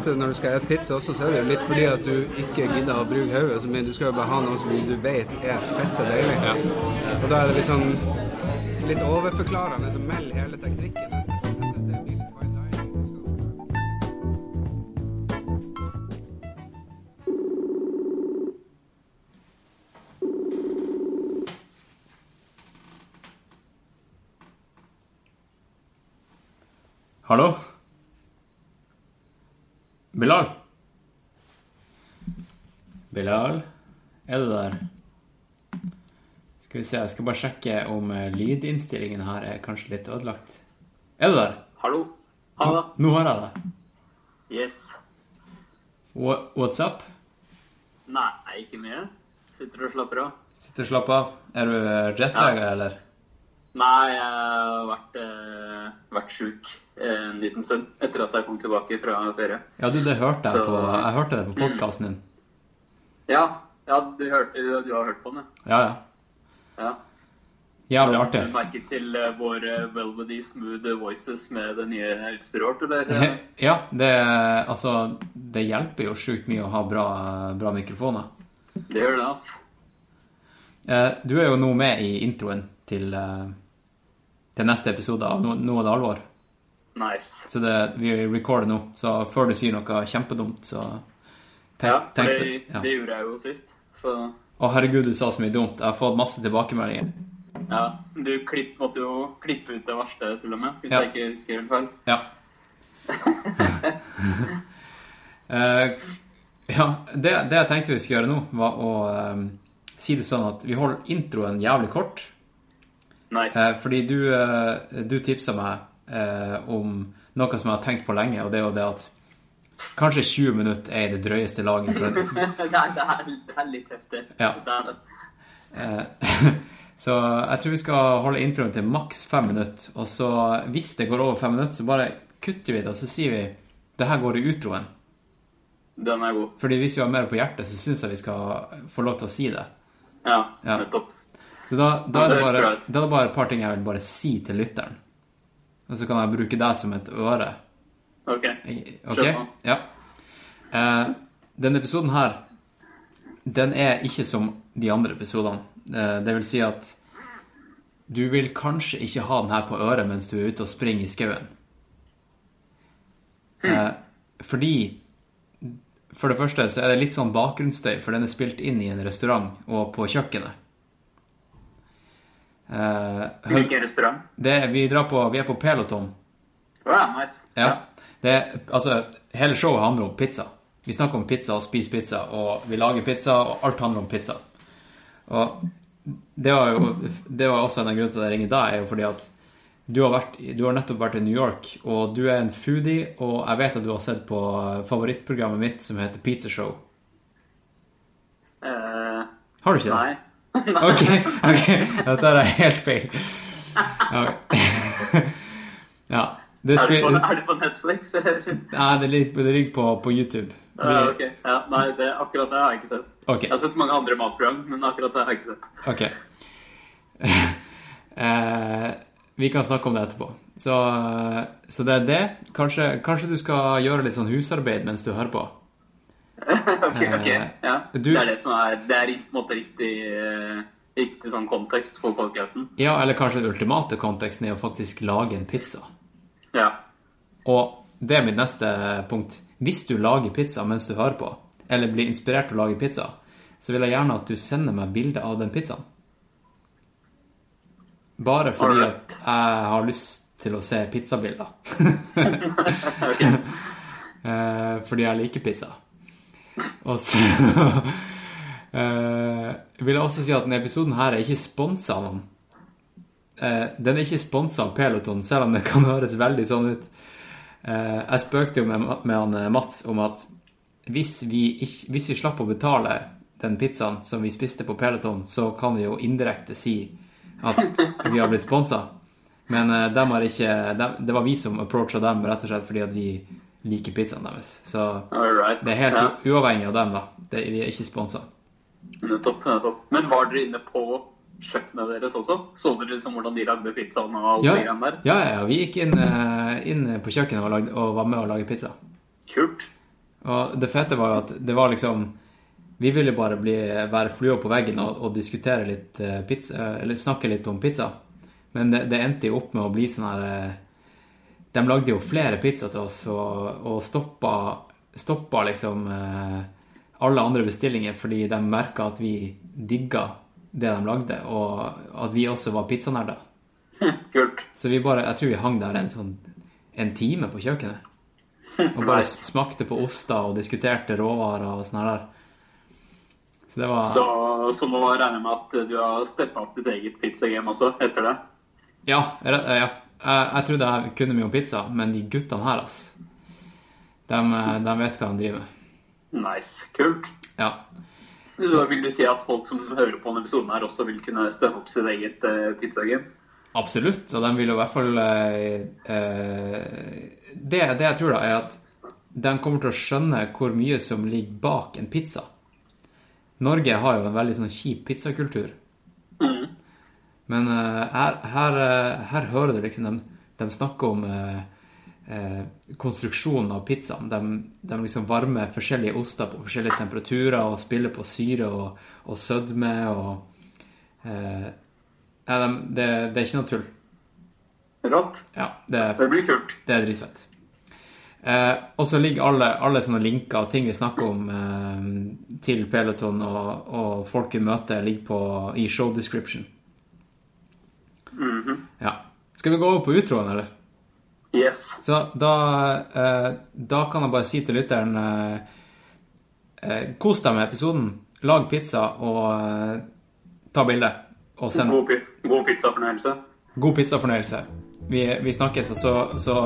ofte når du skal spise pizza også, så er det litt fordi at du ikke gidder å bruke hodet. Men du skal jo bare ha noe som du vet er fette deilig. Og da er det litt sånn litt overforklarende som melder hele teknikken. Bilal? Bilal? Er du der? Skal vi se, jeg skal bare sjekke om eh, lydinnstillingen her er kanskje litt ødelagt. Er du der? Hallo? Hallo? Nå har jeg deg. Yes. What, What's up? Nei, ikke mye. Sitter og slapper av. Sitter og slapper av. Er du jetlaga, ja. eller? Nei, jeg har vært, eh, vært sjuk eh, en liten stund etter at jeg kom tilbake fra ferie. Ja, du, det hørte jeg Så- på Jeg hørte det på podkasten din. Ja, ja du, hørte, du, du har hørt på den, Ja, ja. ja. Jævlig Har artig. merket til eh, våre velvety smooth voices med det nye utstyret vårt, eller? Ja, det Altså, det hjelper jo sjukt mye å ha bra, bra mikrofoner. Det gjør det, altså. Eh, Du er jo nå med i introen til, eh, til neste episode av Noe Nå er det alvor. Nice. Så det, vi recorder nå, så før du sier noe kjempedumt, så tenk, Ja, for det, ja. det gjorde jeg jo sist. Så Å, herregud, du sa så mye dumt. Jeg har fått masse tilbakemeldinger. ja, du klipp, måtte jo klippe ut det verste, til og med, hvis Ja. jeg ikke husker helt feil. Ja. uh, ja, det, det jeg tenkte vi skulle gjøre nå, var å eh, si det sånn at vi holder introen jævlig kort. Nice. Uh, fordi du, uh, du tipsa meg eh, om noe som jeg har tenkt på lenge, og det er jo det at kanskje 20 minutter er i det drøyeste laget. Nei, det er, litt heftig. Ja. Eh, så jeg tror vi skal holde introen til maks fem minutter. Og så hvis det går over fem minutter, så bare kutter vi det, og så sier vi det her går i utroen. Den er god. Fordi hvis vi har mer på hjertet, så syns jeg vi skal få lov til å si det. Ja, Ja. nettopp. Så da, da, er det det bare, da er det bare et par ting jeg vil bare si til lytteren. Og så kan jeg bruke deg som et øre. Ok. okay? Ja. Eh, denne episoden her, den er ikke som de andre episodene. Eh, det vil si at du vil kanskje ikke ha den her på øret mens du er ute og springer i skauen. Eh, fordi For det første så er det litt sånn bakgrunnsstøy, for den er spilt inn i en restaurant og på kjøkkenet. Eh, Hvilken restaurant? vi, drar på, vi er på Peloton. Wow, ja, nice. Ja. Det, altså, hele showet handler om pizza. Vi snakker om pizza og spiser pizza, og vi lager pizza, og alt handler om pizza. Og det var jo det var også en av grunnene til at jeg ringer deg, er jo fordi at du har, vært, du har nettopp vært i New York, og du er en foodie, og jeg vet at du har sett på favorittprogrammet mitt som heter Pizza Show. Uh, Har du ikke det? nei. Ok, ok. Dette er helt feil. Okay. Ja. Det Er det, på, er du på Netflix, eller? Nei, det ligger, det ligger på, på YouTube. Uh, ok. Ja, nei, det, akkurat det har jeg ikke sett. Okay. Jeg har sett mange andre matprogram, men akkurat det har jeg ikke sett. Ok. eh, vi kan snakke om det etterpå. Så, så det er det. Kanskje, kanskje du skal gjøre litt sånn husarbeid mens du hører på. ok, ok. Eh, Ja. du- Det er det som er Det er på en måte riktig, eh, riktig sånn kontekst for podcasten. Ja, eller kanskje den ultimate konteksten er å faktisk lage en pizza. Ja. Og det er mitt neste punkt. Hvis du lager pizza mens du hører på, eller blir inspirert til å lage pizza, så vil jeg gjerne at du sender meg bilde av den pizzaen. Bare fordi at jeg har lyst til å se pizzabilder. Ok. Eh, fordi jeg liker pizza. Og så uh, vil jeg også si at denne episoden her er ikke sponsa av noen. Uh, den er ikke sponsa av Peloton, selv om det kan høres veldig sånn ut. Uh, jeg spøkte jo med, med han eh, Mats om at hvis vi, ikke, hvis vi slapp å betale den pizzaen som vi spiste på Peloton, så kan vi jo indirekte si at vi har blitt sponsa. Men uh, har ikke, dem, det var vi som approacha dem rett og slett fordi at vi liker pizzaen deres. Så Alright. det er helt ja. uavhengig av dem, da. Det, vi er ikke sponsa. Nettopp, nettopp. Men var dere inne på kjøkkenet deres også? Så dere liksom hvordan de lagde pizzaen og alt Ja, det greiene der? ja, ja, vi gikk inn, eh, inn på kjøkkenet og, lagde, og var med å lage pizza. Kult. Og det fete var jo at det var liksom Vi ville bare bli, være flua på veggen og, og diskutere litt eh, pizza, eh, eller snakke litt om pizza. Men det, det endte jo opp med å bli sånn her De lagde jo flere pizzaer til oss og, og stoppa, stoppa liksom eh, alle andre bestillinger fordi de merka at vi digga det de lagde, og at vi også var pizzanerder. Kult. Så vi bare, jeg tror vi hang der en sånn en time på kjøkkenet. Og bare Nice. smakte på oster og diskuterte råvarer og sånn her. Så det var Så, så nå regner jeg med at du har steppa opp ditt eget pizzagame også, etter det? Ja, ja. Jeg, jeg trodde jeg kunne mye om pizza, men de guttene her, ass. De, de vet hva de driver med. Nice. Kult. Ja. Så vil du si at folk som hører på denne episoden her, også vil kunne stemme opp sitt eget uh, pizzagame? Absolutt. Og de vil jo i hvert fall uh, uh, det, det jeg tror, da, er at de kommer til å skjønne hvor mye som ligger bak en pizza. Norge har jo en veldig sånn kjip pizzakultur. Men eh, her, her, eh, her hører du liksom de, de snakker om eh, eh, konstruksjonen av pizzaen. De, de liksom varmer forskjellige oster på forskjellige temperaturer og spiller på syre og, og sødme og eh, ja, de, det, det er ikke noe tull. Rått. Ja, det, Det blir kult. det er dritfett. Eh, og så ligger alle, alle sånne linker og ting vi snakker om til Peloton og, og folk vi møter, ligger på, i show description. Mhm. Ja. Skal vi gå over på utroen, eller? Yes. Så da, eh, da kan jeg bare si til lytteren eh, eh, Kos deg med episoden. Lag pizza og eh, ta bilde. Og send God, pi god pizzafornøyelse. god pizzafornøyelse. Vi, vi snakkes, og så, så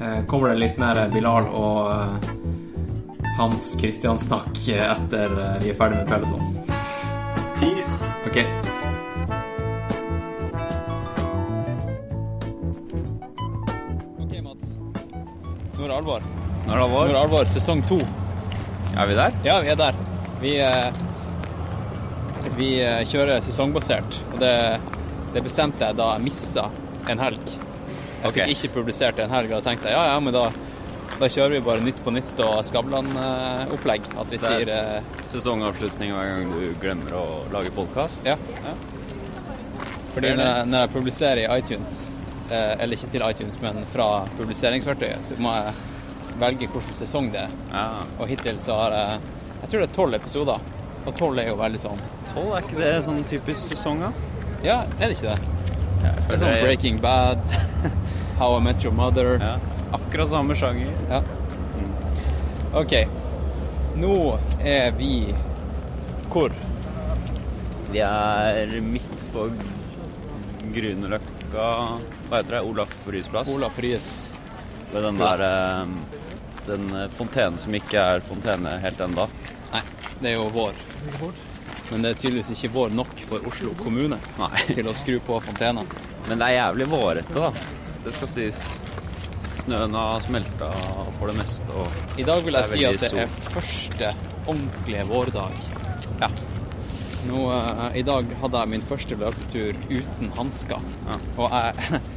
eh, kommer det litt mer Bilal og eh, Hans Christian-snakk etter vi er ferdig med Peloton. Peace. Ok. Er det alvor. Når det Nå er det alvor. Sesong to. er vi der? Ja, vi er der. Vi, eh, vi eh, kjører sesongbasert. Og det, det bestemte jeg da jeg missa en helg. Jeg okay. fikk ikke publisert en helg, og da tenkte jeg ja, ja, men da, da kjører vi bare Nytt på nytt og Skavlan-opplegg. At vi er- sier eh, Sesongavslutning hver gang du glemmer å lage podkast. ja. Fordi når jeg, når jeg publiserer i iTunes, eller ikke til iTunes, men fra publiseringsverktøyet, så må jeg velge hvilken sesong det er. Ja. Og hittil så har jeg Jeg tror det er tolv episoder. Og tolv er jo veldig sånn Tolv, er ikke det sånn typisk sesong, da? Ja, er det ikke det? Ja, Det er sånn jeg... Breaking Bad, How I Met Your Mother. Ja. Akkurat samme sjanger. Ja. OK. Nå er vi hvor? Vi er midt på Grünerløkka Hva heter det? Olaf Ryes plass? Olaf Ryes Ved den der eh, Den eh, fontenen som ikke er fontene helt enda. Nei, det er jo vår. Men det er tydeligvis ikke vår nok for Oslo kommune Nei. til å skru på fontena. Men det er jævlig vårete, da. Det skal sies. Snøen har smelta for det meste, og I dag vil jeg si at det er første ordentlige vårdag. ja. Nå, eh, I dag hadde jeg min første løpetur uten hansker. Ja. Og jeg,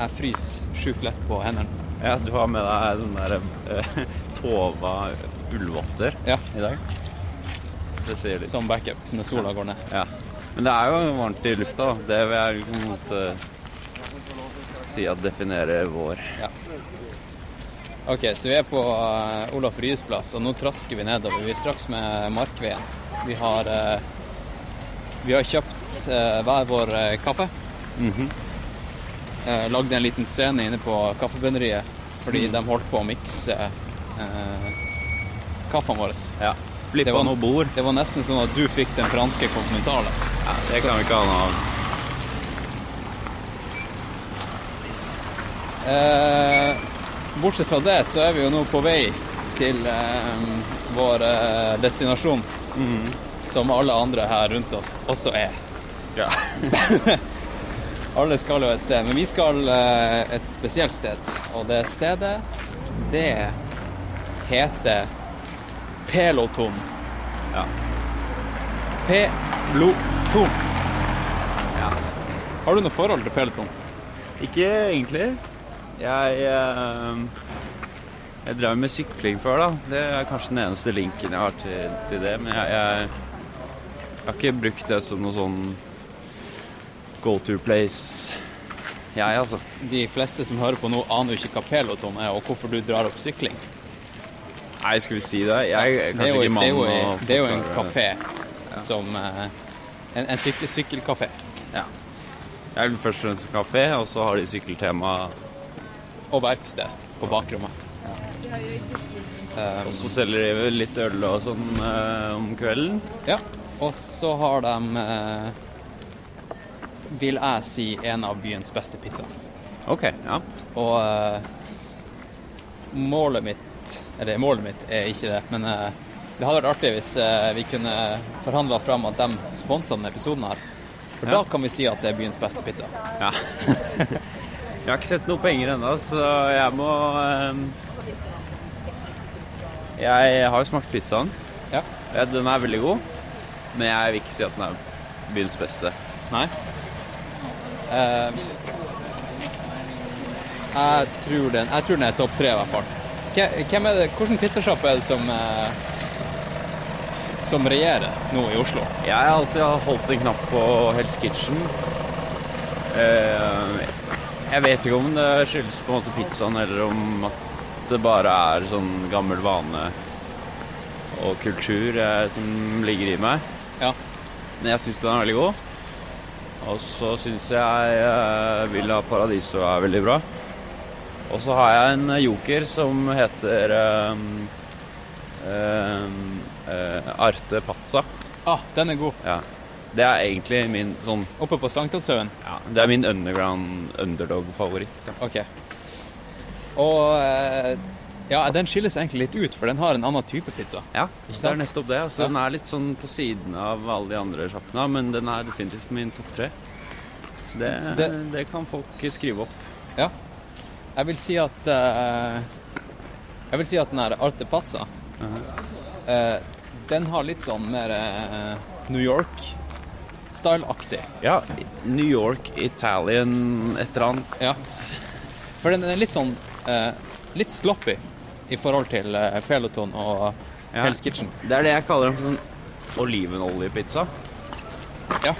jeg fryser sjukt lett på hendene. ja, du har med deg den der eh, Tova ullvotter Ja, i dag. Det sier litt. som backup når sola går ned. Ja. Men det er jo varmt i lufta, da. Det vil jeg på en måte si at definerer vår. Ja. Ok, så vi er på uh, Olaf Ryes plass, og nå trasker vi nedover. Vi er straks med Markveien. Vi har, uh, vi har kjøpt eh, hver vår eh, kaffe. Mhm. Eh, lagde en liten scene inne på kaffebønneriet fordi de holdt på å mikse eh, kaffen vår. Ja. Flippa noe bord. Det var nesten sånn at du fikk den franske kontinentalen. Ja, det kan vi ikke ha noe av. Eh, bortsett fra det, så er vi jo nå på vei til eh, vår eh, destinasjon, som alle andre her rundt oss også er. Ja. Alle skal jo et sted, men vi skal eh, et spesielt sted. Og det stedet, det heter Peloton. Ja. Peloton. ja. Har du noe forhold til Peloton? Ikke egentlig. Jeg eh, Jeg drev med sykling før, da. Det er kanskje den eneste linken jeg har til, til det. Men jeg, jeg, jeg har ikke brukt det som noe sånn go to place, jeg, altså. De fleste som hører på nå, aner jo ikke hva peloton er, og hvorfor du drar opp sykling. Nei, skal vi si det? Jeg er Det kanskje jo, ikke det mannen å det er jo en kafé kafé som eh, En, en sykkel, sykkelkafé. Ja. Jeg er først og fremst kafé, og så har de sykkeltema. Og verksted på bakrommet. Og så selger de litt øl og sånn uh, om kvelden. Ja. Og så har de eh, Vil jeg si en av byens beste pizzaer. OK. Ja. Og uh, målet mitt Eller målet mitt er ikke det, men uh, det hadde vært artig hvis uh, vi kunne forhandla fram at de sponsa denne episoden her. For Ja. da kan vi si at det er byens beste pizza. ja. jeg har ikke sett noe penger ennå, så jeg må Jeg har jo smakt pizzaen. Ja, Den er veldig god, men jeg vil ikke si at den er byens beste. Nei? Eh, jeg, tror den, jeg tror den er topp tre, i hvert fall. Hvem er det, hvilken pizzasjappe er det som eh, som regjerer nå i Oslo? Jeg har alltid holdt en knapp på Hell's Kitchen. Eh, jeg vet ikke om det skyldes på en måte pizzaen, eller om at det bare er sånn gammel vane og kultur som ligger i meg. Ja. Men jeg syns den er veldig god. Og så syns jeg eh, Villa Paradiso er veldig bra. Og så har jeg en joker som heter eh, eh, eh, Arte Pazza. Ah, den er god. Ja. Det er egentlig min sånn Oppe på Sankthanshaugen. ja, Det er min underground underdog-favoritt. Ja. OK. Og eh, ja, den skilles egentlig litt ut, for den har en annen type pizza. Ja, det er nettopp det. Altså, Ja. Den er litt sånn på siden av alle de andre sjappene, men den er definitivt min topp tre. Så det, det... Det- kan folk skrive opp. Ja. Jeg vil si at uh, Jeg vil si at den her Arte Pazza eh, Den har litt sånn mer eh, New York-style-aktig. Ja, New York, Italian, et eller annet. Ja. For den er litt sånn eh, Litt sloppy i forhold til eh, Peloton og Ja. Hell's Kitchen. Det er det jeg kaller en sånn olivenoljepizza. Ja.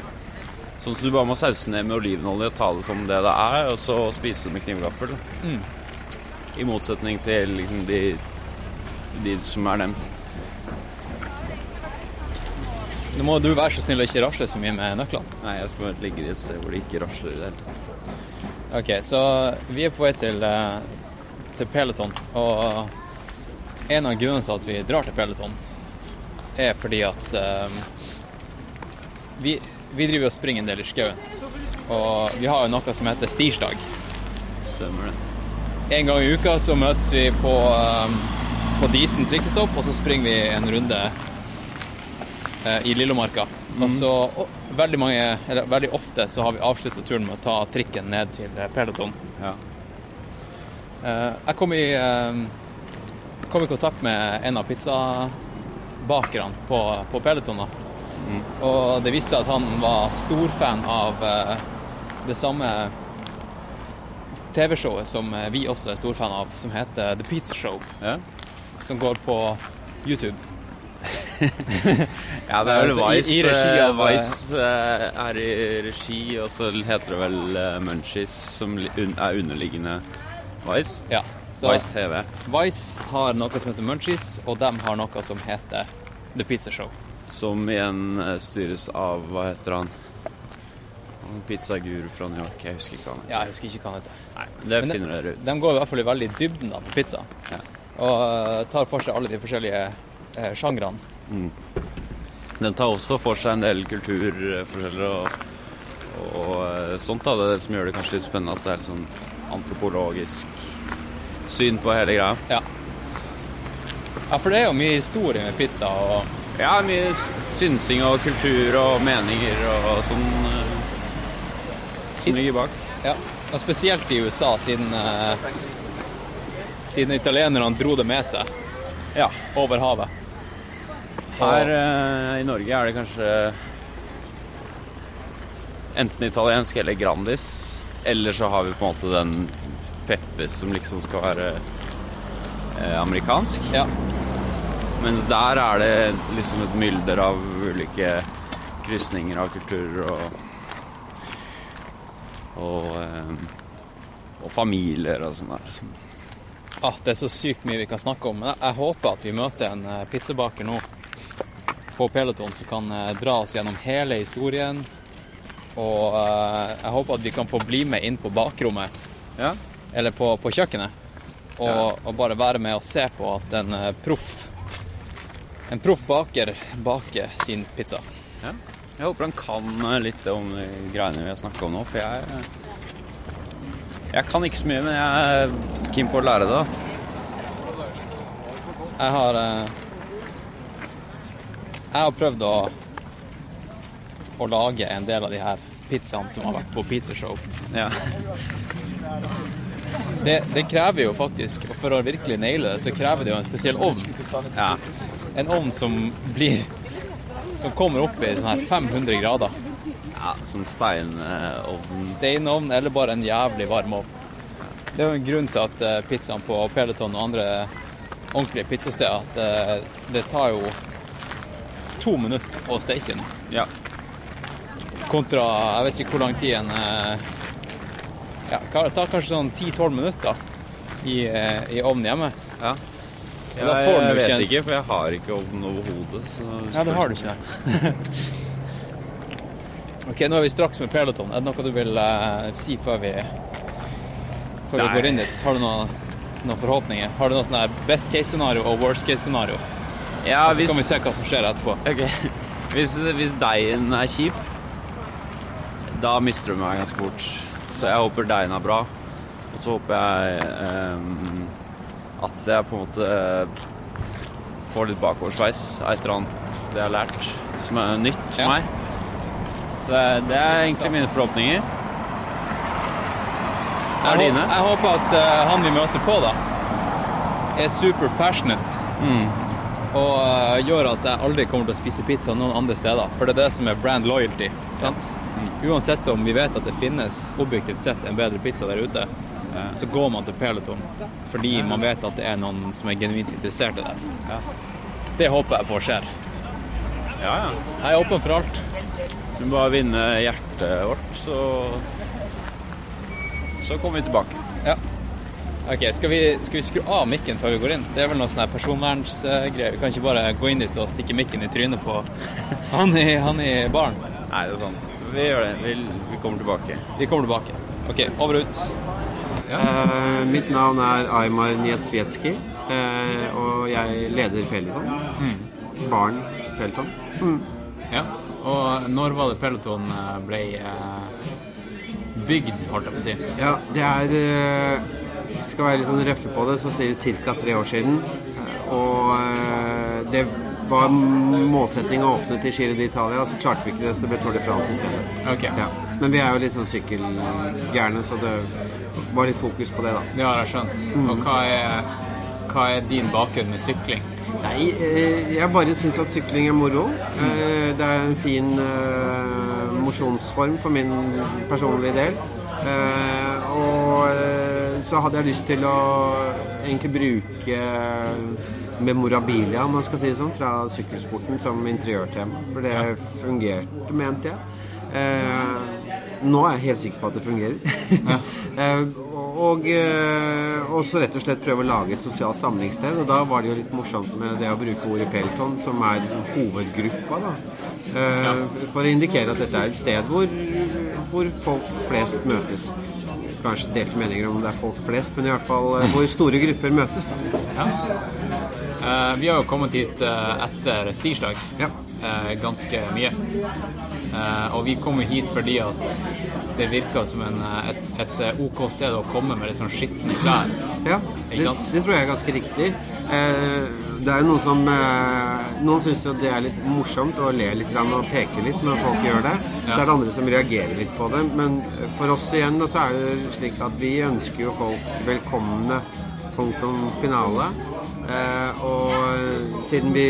Sånn som du bare må sause ned med olivenolje og ta det som det det er, og så spise det med knivgaffel. Mm. I motsetning til liksom, de, de som er nevnt. Nå må du være så snill å ikke rasle så mye med nøklene. Nei, jeg skal bare ligge i et sted hvor det ikke rasler i det hele tatt. Ok, så vi er på vei til, eh, til Peloton, og en av grunnene til at vi drar til Peloton, er fordi at eh, vi, vi driver og springer en del i skauen. Og vi har jo noe som heter stirsdag. Stemmer det. En gang i uka så møtes vi på, eh, på Disen trikkestopp, og så springer vi en runde eh, i Lillomarka. Og så og, veldig mange, eller veldig ofte så har vi avslutta turen med å ta trikken ned til Peloton. Ja. Eh, jeg kom i, eh, kom i kontakt med en av pizzabakerne på, på Peloton. Mm. Og det viste seg at han var storfan av eh, det samme TV-showet som eh, vi også er storfan av, som heter The Pizza Show. Ja. Som går på YouTube. Ja, det er vel Vice. i- Vice. i regi eh, av, Vice er i regi, og så heter det vel Munchies, som er underliggende Vice. Ja. Så Vice TV. Vice har noe som heter Munchies, og de har noe som heter The Pizza Show. Som igjen eh, styres av Hva heter han? Han Pizzaguru fra New York. Jeg husker ikke hva han heter. Ja, jeg husker ikke hva han heter. Nei, det Men finner dere ut. De går i hvert fall i veldig dybden da, på pizza. Ja. Og eh, tar for seg alle de forskjellige uh, sjangrene. Den tar også for seg en del kulturforskjeller og, og sånt. da. Det det som gjør det kanskje litt spennende at det er litt sånn antropologisk syn på hele greia. Ja. ja, for det er jo mye historie med pizza. og Ja, mye synsing og kultur og meninger og sånn uh, som ligger bak. Ja, og spesielt i USA, siden, uh, siden italienerne dro det med seg Ja. over havet. Her uh, i Norge er det kanskje enten italiensk eller Grandis. Eller så har vi på en måte den Peppes som liksom skal være eh, amerikansk. Ja. Mens der er det liksom et mylder av ulike krysninger av kulturer og og, eh, og familier og sånn der. Som, Ah, det er så sykt mye vi kan snakke om. Jeg håper at vi møter en eh, pizzabaker nå på Peloton som kan eh, dra oss gjennom hele historien. Og eh, jeg håper at vi kan få bli med inn på bakrommet, ja. Eller på, på kjøkkenet. Og, Ja. og bare være med og se på at en eh, proff en proff baker baker sin pizza. ja. Jeg håper han kan eh, litt om de greiene vi har snakka om nå, for jeg eh, Jeg kan ikke så mye, men jeg er keen på å lære det. Jeg har Jeg har prøvd å å lage en del av de her pizzaene som har vært på pizzashow. Ja. Det, det krever jo faktisk, og for å virkelig naile det, så krever det jo en spesiell ovn. ja. En ovn som blir Som kommer opp i sånn her 500 grader. ja sånn steinovn Steinovn eller bare en jævlig varm ovn. Det er jo en grunn til at eh, pizzaen på Peloton og andre ordentlige pizzasteder at eh, det tar jo to minutter å steke den. Ja. Kontra jeg vet ikke hvor lang tid en eh, Ja, det tar kanskje sånn 10-12 minutter i, eh, i ovnen hjemme. ja. ja får jeg vet kjens- ikke, for jeg har ikke ovn over hodet. Ja, det har du ikke. ok, nå er vi straks med Peloton. Er det noe du vil eh, si før vi før vi går inn dit? Har du noen, noen forhåpninger? Har du noe sånn best case scenario og worst case scenario? Ja, Så hvis, kan vi se hva som skjer etterpå. Ok. Hvis, hvis deigen er kjip, da mister du meg ganske fort. Så jeg håper deigen er bra. Og så håper jeg eh, at jeg på en måte eh, får litt bakoversveis av et eller annet jeg har lært som er nytt for Ja. meg. Så det, det er egentlig mine forhåpninger. Hva er dine? jeg håper at uh, han vi møter på, da, er super passionate. Mm. Og eh, gjør at jeg aldri kommer til å spise pizza noen andre steder. For det er det som er brand loyalty. sant? Uansett om vi vet at det finnes objektivt sett en bedre pizza der ute, så går man til Peloton fordi man vet at det er noen som er genuint interessert i det. Ja. Det håper jeg på skjer. Ja, ja. Jeg er åpen for alt. Du må bare vinne hjertet vårt, så Så kommer vi tilbake. Ja. Ok, skal vi, skal vi skru av mikken før vi går inn? Det er vel noe sånn personvernsgreier. Vi kan ikke bare gå inn dit og stikke mikken i trynet på han i, han i baren. Nei, det er sant. Vi gjør det. Vi, vi kommer tilbake. Vi kommer tilbake. Ok, over og ut. Eh, mitt navn er Aymar Nietsvietski, uh, og jeg leder Peloton. Barn Peloton. Ja, og når var det Peloton eh, ble uh, bygd, holdt jeg på å si? Ja, det er eh, Skal være litt sånn røffe på det, så sier vi ca. tre år siden. Eh, Og eh, det var målsetting å åpne til Giro d'Italia, så klarte vi ikke det, så det ble Tour de France i stedet. Okay. Ja. Men vi er jo litt sånn sykkelgærne, så det var litt fokus på det, da. det har jeg skjønt. Og hva er, hva er din bakgrunn med sykling? Nei, eh, jeg bare syns at sykling er moro. Eh, Det er en fin eh, mosjonsform for min personlige del. Og så hadde jeg lyst til å egentlig bruke memorabilia, om man skal si det sånn, fra sykkelsporten som interiørtema. For det fungerte, mente jeg. Eh, nå er jeg helt sikker på at det fungerer. eh, og eh, også rett og slett prøve å lage et sosialt samlingssted. Og da var det jo litt morsomt med det å bruke ordet Pelton, som er liksom hovedgruppa. da. Eh, For å indikere at dette er et sted hvor, hvor folk flest møtes. Kanskje delte meninger om det er folk flest, men i hvert fall eh, hvor store grupper møtes. da. Eh, vi har jo kommet hit eh, etter stirsdag Ja. eh, ganske mye. Eh, og vi kom hit fordi at det virka som en, eh, et, et eh, OK sted å komme med litt sånn skitne klær. Ja, det, det tror jeg er ganske riktig. Eh, det er jo noen som eh, Noen syns jo det er litt morsomt å le litt og peke litt når folk gjør det. Så er det andre som reagerer litt på det. Men for oss igjen så er det slik at vi ønsker jo folk velkomne punktum finale. Eh, og siden vi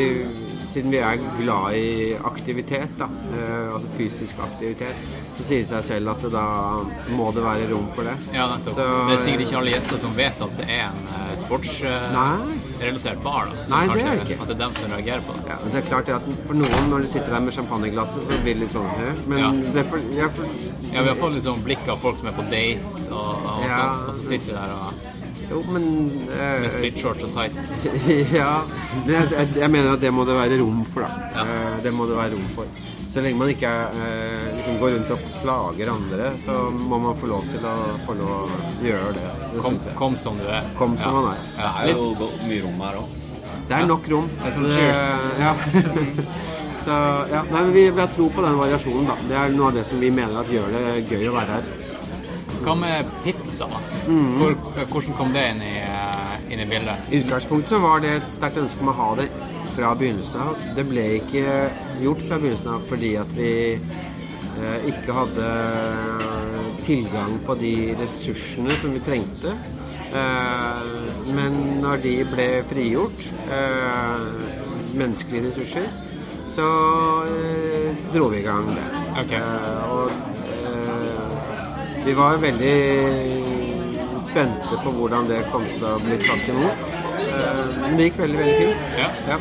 siden vi er glad i aktivitet, da, eh, altså fysisk aktivitet, så sier det seg selv at det da må det være rom for det. Ja, nettopp. Så- det er sikkert ikke alle gjester som vet at det er en eh, sports... eh, bar, da. Nei, det er det ikke. At det er dem som reagerer på det. Ja, det er klart at For noen, når de sitter der med champagneglasset, så blir det litt sånn «Hæ?» Men Ja. det er for, ja, for, Ja, vi har fått litt sånn blikk av folk som er på dates og, og Ja. sånt, og så sitter vi der og, Jo, men eh, med splitshorts og tights. Ja. Men jeg, jeg, jeg mener at det må det være rom for, da. Ja. Eh, det må det være rom for. Så lenge man ikke eh, liksom går rundt og plager andre, så må man få lov til å få lov å gjøre det. Det Kom, jeg. kom som du er. Kom som ja. man er. Ja, Det er jo mye rom her òg. Det er nok rom. Det er som Det- Cheers. Ja. Så ja, nei, men vi, vi har tro på den variasjonen, da. Det er noe av det som vi mener at gjør det gøy å være her. Hva med pizza? Mm. Hvor, hvordan kom det inn i, eh, inn i bildet? I utgangspunktet så var det et sterkt ønske om å ha det fra begynnelsen av. Det ble ikke gjort fra begynnelsen av fordi at vi eh, ikke hadde tilgang på de ressursene som vi trengte. Eh, men når de ble frigjort, eh, menneskelige ressurser, så eh, dro vi i gang det. Ok. Eh, og eh, vi var veldig spente på hvordan det kom til å bli tatt imot. Eh, Men det gikk veldig, veldig fint. Ja. Ja.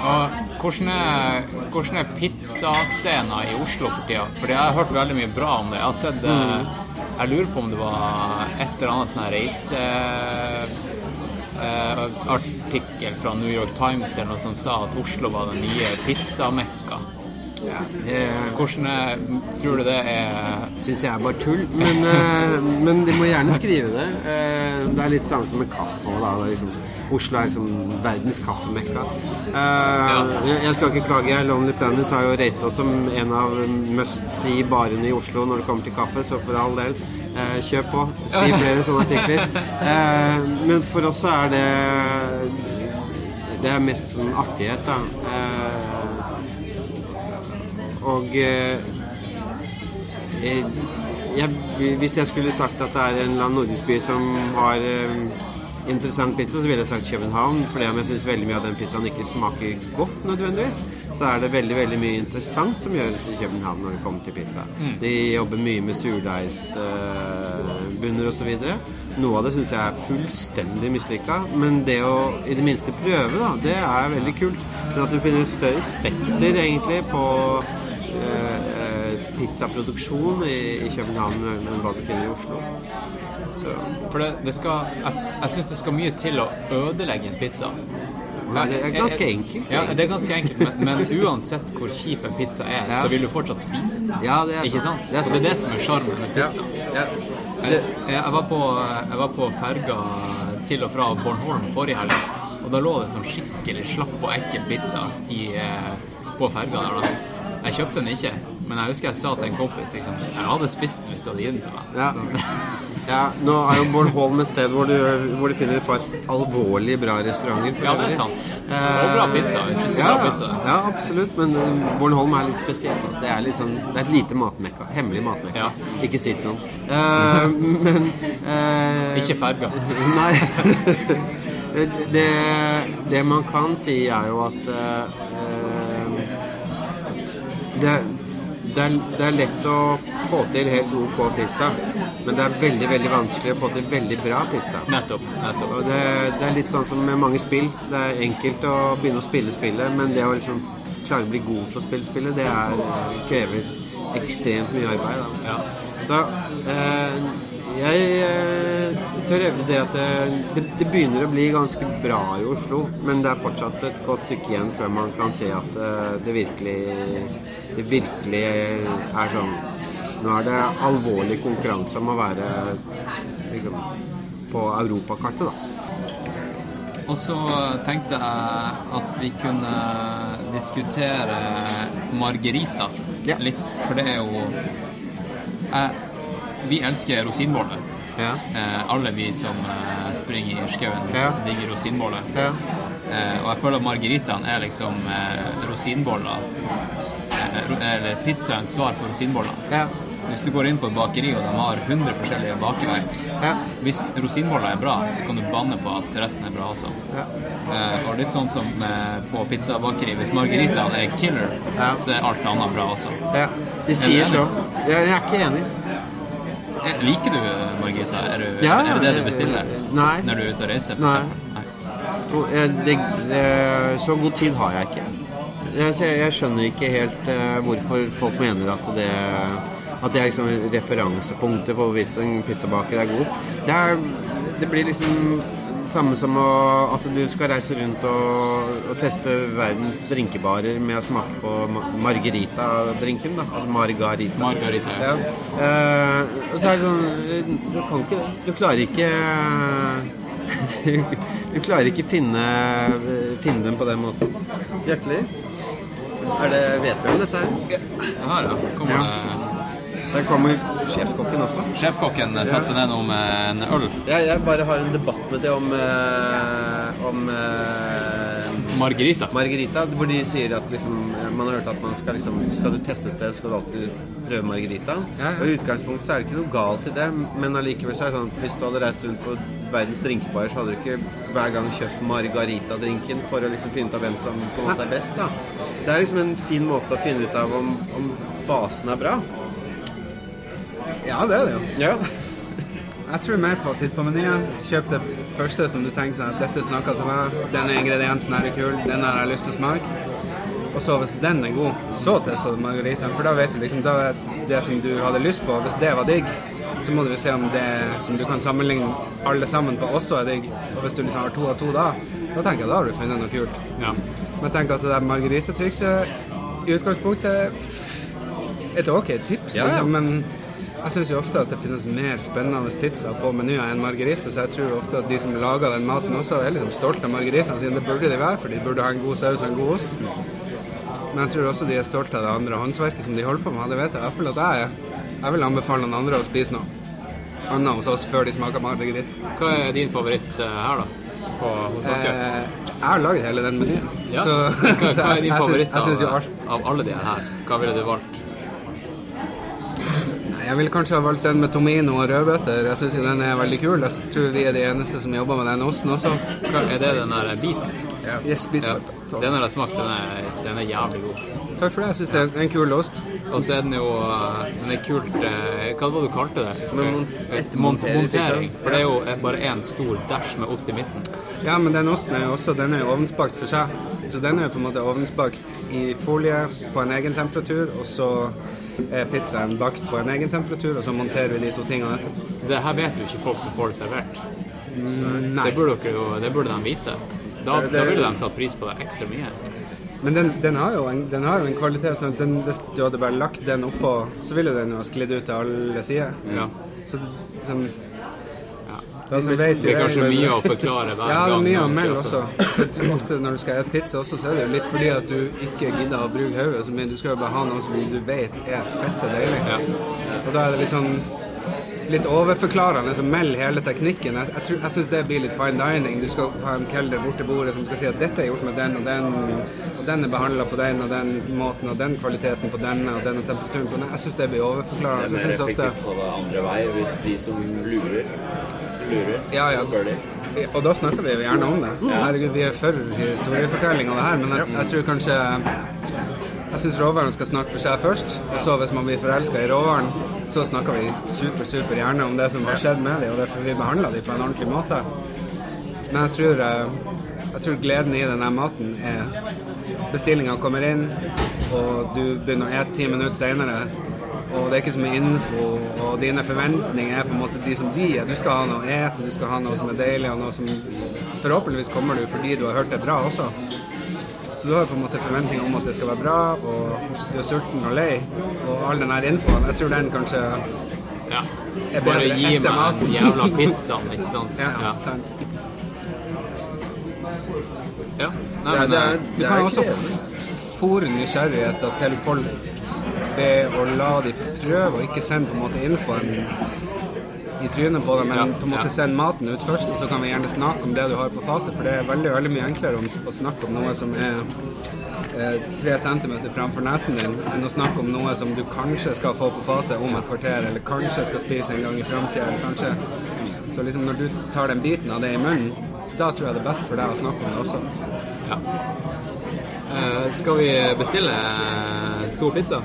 Og hvordan er, hvordan er pizzascena i Oslo for tida? For jeg har hørt veldig mye bra om det. Jeg har sett mm. Jeg lurer på om det var et eller annet sånn reise... eh, artikkel fra New York Times eller noe som sa at Oslo var den nye pizzamekka. Ja, det Hvordan er, tror du det er syns jeg er bare tull. Men, eh, men de må gjerne skrive det. Eh, det er litt samme som med kaffe. Da. Liksom, Oslo er liksom verdens kaffemekka. Eh, jeg, skal ikke klage. Lonely Planet har jo rata oss som en av must see-barene i Oslo når det kommer til kaffe, så for all del, eh, kjøp på. Skriv flere sånne artikler. Eh, men for oss så er det Det er mest sånn artighet, da. Eh, og eh, jeg, jeg, hvis jeg skulle sagt at det er en eller annen nordisk by som har eh, interessant pizza, så ville jeg sagt København. Fordi om jeg syns veldig mye av den pizzaen ikke smaker godt nødvendigvis, så er det veldig veldig mye interessant som gjøres i København når det kommer til pizza. De jobber mye med surdeigsbunner uh, osv. Noe av det syns jeg er fullstendig mislykka, men det å i det minste prøve, da, det er veldig kult. Sånn at du finner et større spekter egentlig på eh, eh, pizzaproduksjon i, i København men hva du finner i Oslo. Så For det, det skal Jeg, jeg syns det skal mye til å ødelegge en pizza. Nei, det er ganske enkelt. Ja, det er ganske enkelt, men, men uansett hvor kjip en pizza er, Ja. så vil du fortsatt spise den. Ja, det er Ikke sant. sant? Det er Og det er det som er sjarmen med pizza. Ja. Jeg, jeg, var på, jeg var på ferga til og fra Bornholm forrige helg, og da lå det sånn skikkelig slapp og ekkel pizza i, eh, på ferga der. da. Jeg kjøpte den ikke, men jeg husker jeg sa til en kompis liksom, jeg hadde spist den hvis du hadde gitt den til meg. Ja. Ja, nå er jo Bornholm et sted hvor du, hvor du finner et par alvorlig bra restauranter. Ja, det er sant. Og bra pizza. Vi spiste Ja, bra pizza. ja, absolutt. Men Bård Bornholm er litt spesielt. Altså. Det, er sånn, det er et lite matmekka. Hemmelig matmekka. Ja. Ikke si det sånn. Uh, men uh, Ikke ferga. Nei. det, det man kan si, er jo at eh, det, det, er, det er lett å få til helt OK pizza, men det er veldig veldig vanskelig å få til veldig bra pizza. Nettopp. nettopp. Og det, det er litt sånn som med mange spill. Det er enkelt å begynne å spille spillet, men det å liksom klare å bli god til å spille spillet, det er, krever ekstremt mye arbeid. Da. Ja. Så eh, jeg eh, tør hevde det at det, det, det begynner å bli ganske bra i Oslo, men det er fortsatt et godt stykke igjen før man kan se at eh, det virkelig det virkelig er sånn Nå er det alvorlig konkurranse om å være liksom, på europakartet, da. Og så tenkte jeg at vi kunne diskutere margarita Ja. litt, for det er jo jeg, Vi elsker rosinbolle. Ja. Eh, alle vi som eh, springer i skauen, Ja. digger rosinbolle. Ja. Eh, og jeg føler at margaritaen er liksom eh, rosinboller eh, Eller pizzaens svar på rosinboller. Ja. Hvis du går inn på et bakeri og de har 100 forskjellige bakeverk Ja. Hvis rosinboller er bra, så kan du banne på at resten er bra også. Ja. Eh, og litt sånn som eh, på pizzabakeri. Hvis margaritaen er killer, Ja. så er alt annet bra også. ja. De sier så. Jeg er ikke enig. Liker du margarita? Er, du, Ja, er det det du bestiller nei. når du er ute og reiser? Nei. Nei. Og det, det, så god tid har jeg ikke. Jeg, jeg, jeg skjønner ikke helt eh, hvorfor folk mener at det At det er liksom referansepunktet for hvorvidt en pizzabaker er god. Det, er, det blir liksom samme som å, at du skal reise rundt og, og teste verdens drinkebarer med å smake på margarita-drinken. da, Altså margarita. Margarita, ja. Ja. Eh, og så er det sånn Du kan ikke det. Du klarer ikke Du klarer ikke finne, finne dem på den måten. Hjertelig. Er det, vet du om dette her? Se her, ja. Kommer Ja. det Der kommer sjefskokken også. Sjefkokken setter seg ned nå med en øl. Jeg, jeg bare har en debatt med det om, eh, om eh, Margarita. Margarita, hvor de sier at liksom, man har hørt at man skal liksom, skal du teste et sted, skal du alltid prøve Margarita. Ja, ja. Og i utgangspunktet så er det ikke noe galt i det, men allikevel så er det sånn at hvis du hadde reist rundt på verdens drinkbarer, så hadde du ikke hver gang kjøpt Margarita-drinken for å liksom finne ut av hvem som på en måte er best. da. Det er liksom en fin måte å finne ut av om, om basen er bra. Ja, det er det jo. Ja. Jeg tror mer på å titte på menyen. Kjøp det første som du tenker sånn at dette snakker til meg. Denne ingrediensen her er kul. Den har jeg lyst til å smake. Og så hvis den er god, så tester du margaritaen. For da vet du liksom da er det som du hadde lyst på. Hvis det var digg, så må du se om det som du kan sammenligne alle sammen på, også er digg. Og hvis du liksom har to av to da, da tenker jeg da har du funnet noe kult. Ja. Men tenk at det der margaritatrikset i utgangspunktet et ok tips, Ja, ja. liksom, men jeg syns jo ofte at det finnes mer spennende pizza på menyen enn margarita, så jeg tror ofte at de som lager den maten også er liksom stolte av margaritaen sin. Det burde de være, for de burde ha en god saus og en god ost. Men jeg tror også de er stolte av det andre håndverket som de holder på med. Det vet jeg i hvert fall at jeg er. Jeg vil anbefale noen andre å spise noe annet hos oss før de smaker margarita. Hva er din favoritt eh, her, da? På, hos dere? Eh, jeg har lagd hele den menyen, ja. så, hva, hva er din favoritt av, av alle de her? Hva ville du valgt? Jeg ville kanskje ha valgt den med tomino og rødbeter. Jeg syns den er veldig kul. Jeg tror vi er de eneste som jobber med den osten også. Er det den der Beats? Yes, beats Ja. Den har jeg smakt, den er, den er jævlig god. Takk for det. Jeg syns det er en kul ost. Og så er den jo eh, Den er kult eh, Hva var det du kalte det? Men mon- Et ettermontere montering. For det er jo bare én stor dæsj med ost i midten. Ja, men den osten er jo også den er jo ovnsbakt for seg. Så den er jo på en måte ovnsbakt i folie på en egen temperatur, og så er pizzaen bakt på en egen temperatur, og så monterer vi de to tingene etterpå. Det her vet jo ikke folk som får det servert. Nei. Det burde, jo, det burde de vite. Da, Det- da ville de satt pris på det ekstra mye. Men den, den, har jo en, den har jo en kvalitet sånn den, hvis du hadde bare lagt den oppå, så ville den jo ha sklidd ut til alle sider. Ja. Så det, som, Ja. vet Det er kanskje mye å forklare hver Ja, det er mye å melde også. Ofte når du skal spise pizza også, så er det litt fordi at du ikke gidder å bruke hodet så mye. Du skal jo bare ha noe som du vet er fette deilig. Ja. Og da er det litt sånn litt overforklarende som melder hele teknikken. Jeg, jeg, jeg syns det blir litt fine dining. Du skal ha en kelder bort til bordet som skal si at dette er gjort med den og den, og den er behandla på den og den måten, og den kvaliteten på denne og denne temperaturen på den. Jeg syns det blir overforklarende. Det er mer effektivt å ta det andre vei hvis de som lurer, klurer, Ja, ja. så spør de. Og da snakker vi jo gjerne om det. Herregud, vi er for historiefortelling av det her, men jeg, jeg tror kanskje Jeg syns råvaren skal snakke for seg først, og så hvis man blir forelska i råvaren, så snakker vi super, super gjerne om det som har skjedd med dem, og derfor vi behandler dem på en ordentlig måte. Men jeg tror, eh, jeg tror gleden i denne maten er Bestillinga kommer inn, og du begynner å ete ti minutter seinere. Og det er ikke så mye info, og dine forventninger er på en måte de som de er. Du skal ha noe å ete, du skal ha noe som er deilig, og noe som Forhåpentligvis kommer du fordi du har hørt det bra også. Så du har på en måte forventninger om at det skal være bra, og du er sulten og lei. Og all den her infoen, jeg tror den kanskje Ja. er Bare gi meg den jævla pizzaen, ikke sant? Ja, Ja. sant. ja. Nei, Det er, men, det eh, er, Du det kan er også fòre nysgjerrigheter til folk ved å la de prøve, og ikke sende på en måte infoen i trynet på dem, men Ja, på en måte ja. sende maten ut først, og så kan vi gjerne snakke om det du har på fatet, for det er veldig, veldig mye enklere om, å snakke om noe som er eh, tre centimeter framfor nesen din, enn å snakke om noe som du kanskje skal få på fatet om et kvarter, eller kanskje skal spise en gang i framtida, Så liksom når du tar den biten av det i munnen, da tror jeg det er best for deg å snakke om det også. ja. Uh, skal vi bestille eh, to pizza?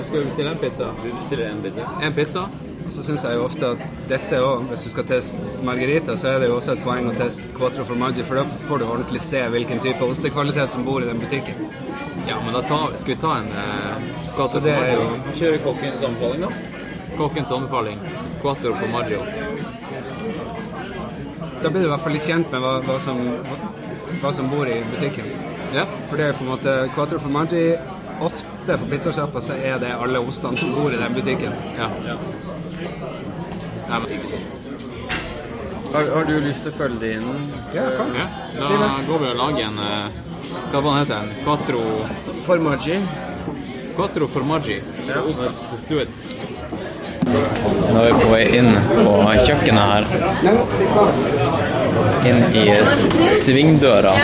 Eller skal vi bestille en pizza? Vi bestiller en pizza? En pizza Og så syns jeg jo ofte at dette òg, hvis du skal teste margarita, så er det jo også et poeng å teste quattro formaggi, for da får du ordentlig se hvilken type ostekvalitet som bor i den butikken. Ja, men da tar, skal vi ta en eh, Så quattro formaggio? jo kjøre kokkens anbefaling, da? Kokkens anbefaling. Quattro formaggio. Da blir du i hvert fall litt kjent med hva, hva, som, hva, hva som bor i butikken. Ja. For det er på en måte quattro formaggi Ofte på pizzasjappa så er det alle ostene som bor i den butikken. ja. ja Har, har du lyst til å følge det inn? Ja, kom. ja. Da går vi og lager en eh, Hva var den heter den? Quattro Formaggi. Quattro formaggi. Let's, let's do it. Nå er vi på vei inn på kjøkkenet her. Inn i svingdøra.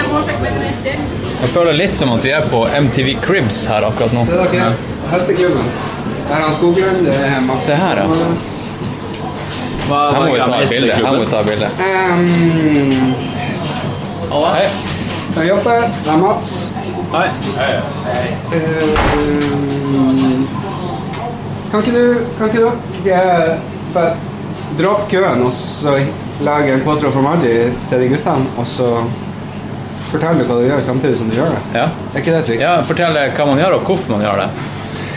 Jeg føler litt som at vi er på MTV Cribs her akkurat nå. Det er dere. Hesteklubben. Der er han Skoglund. Det er Mats. Se her, ja. Hva, Her må vi ta et bilde. Her må vi ta et bilde. Um, Hei. det er Joppe. Det er Mats. Hei. Um, kan ikke du Kan ikke dere bare droppe køen og så lage en quattro formaggi til de guttene, og så fortelle hva du gjør samtidig som du gjør det? Ja. Er ikke det et triks? ja, fortell hva man gjør, og hvorfor man gjør det.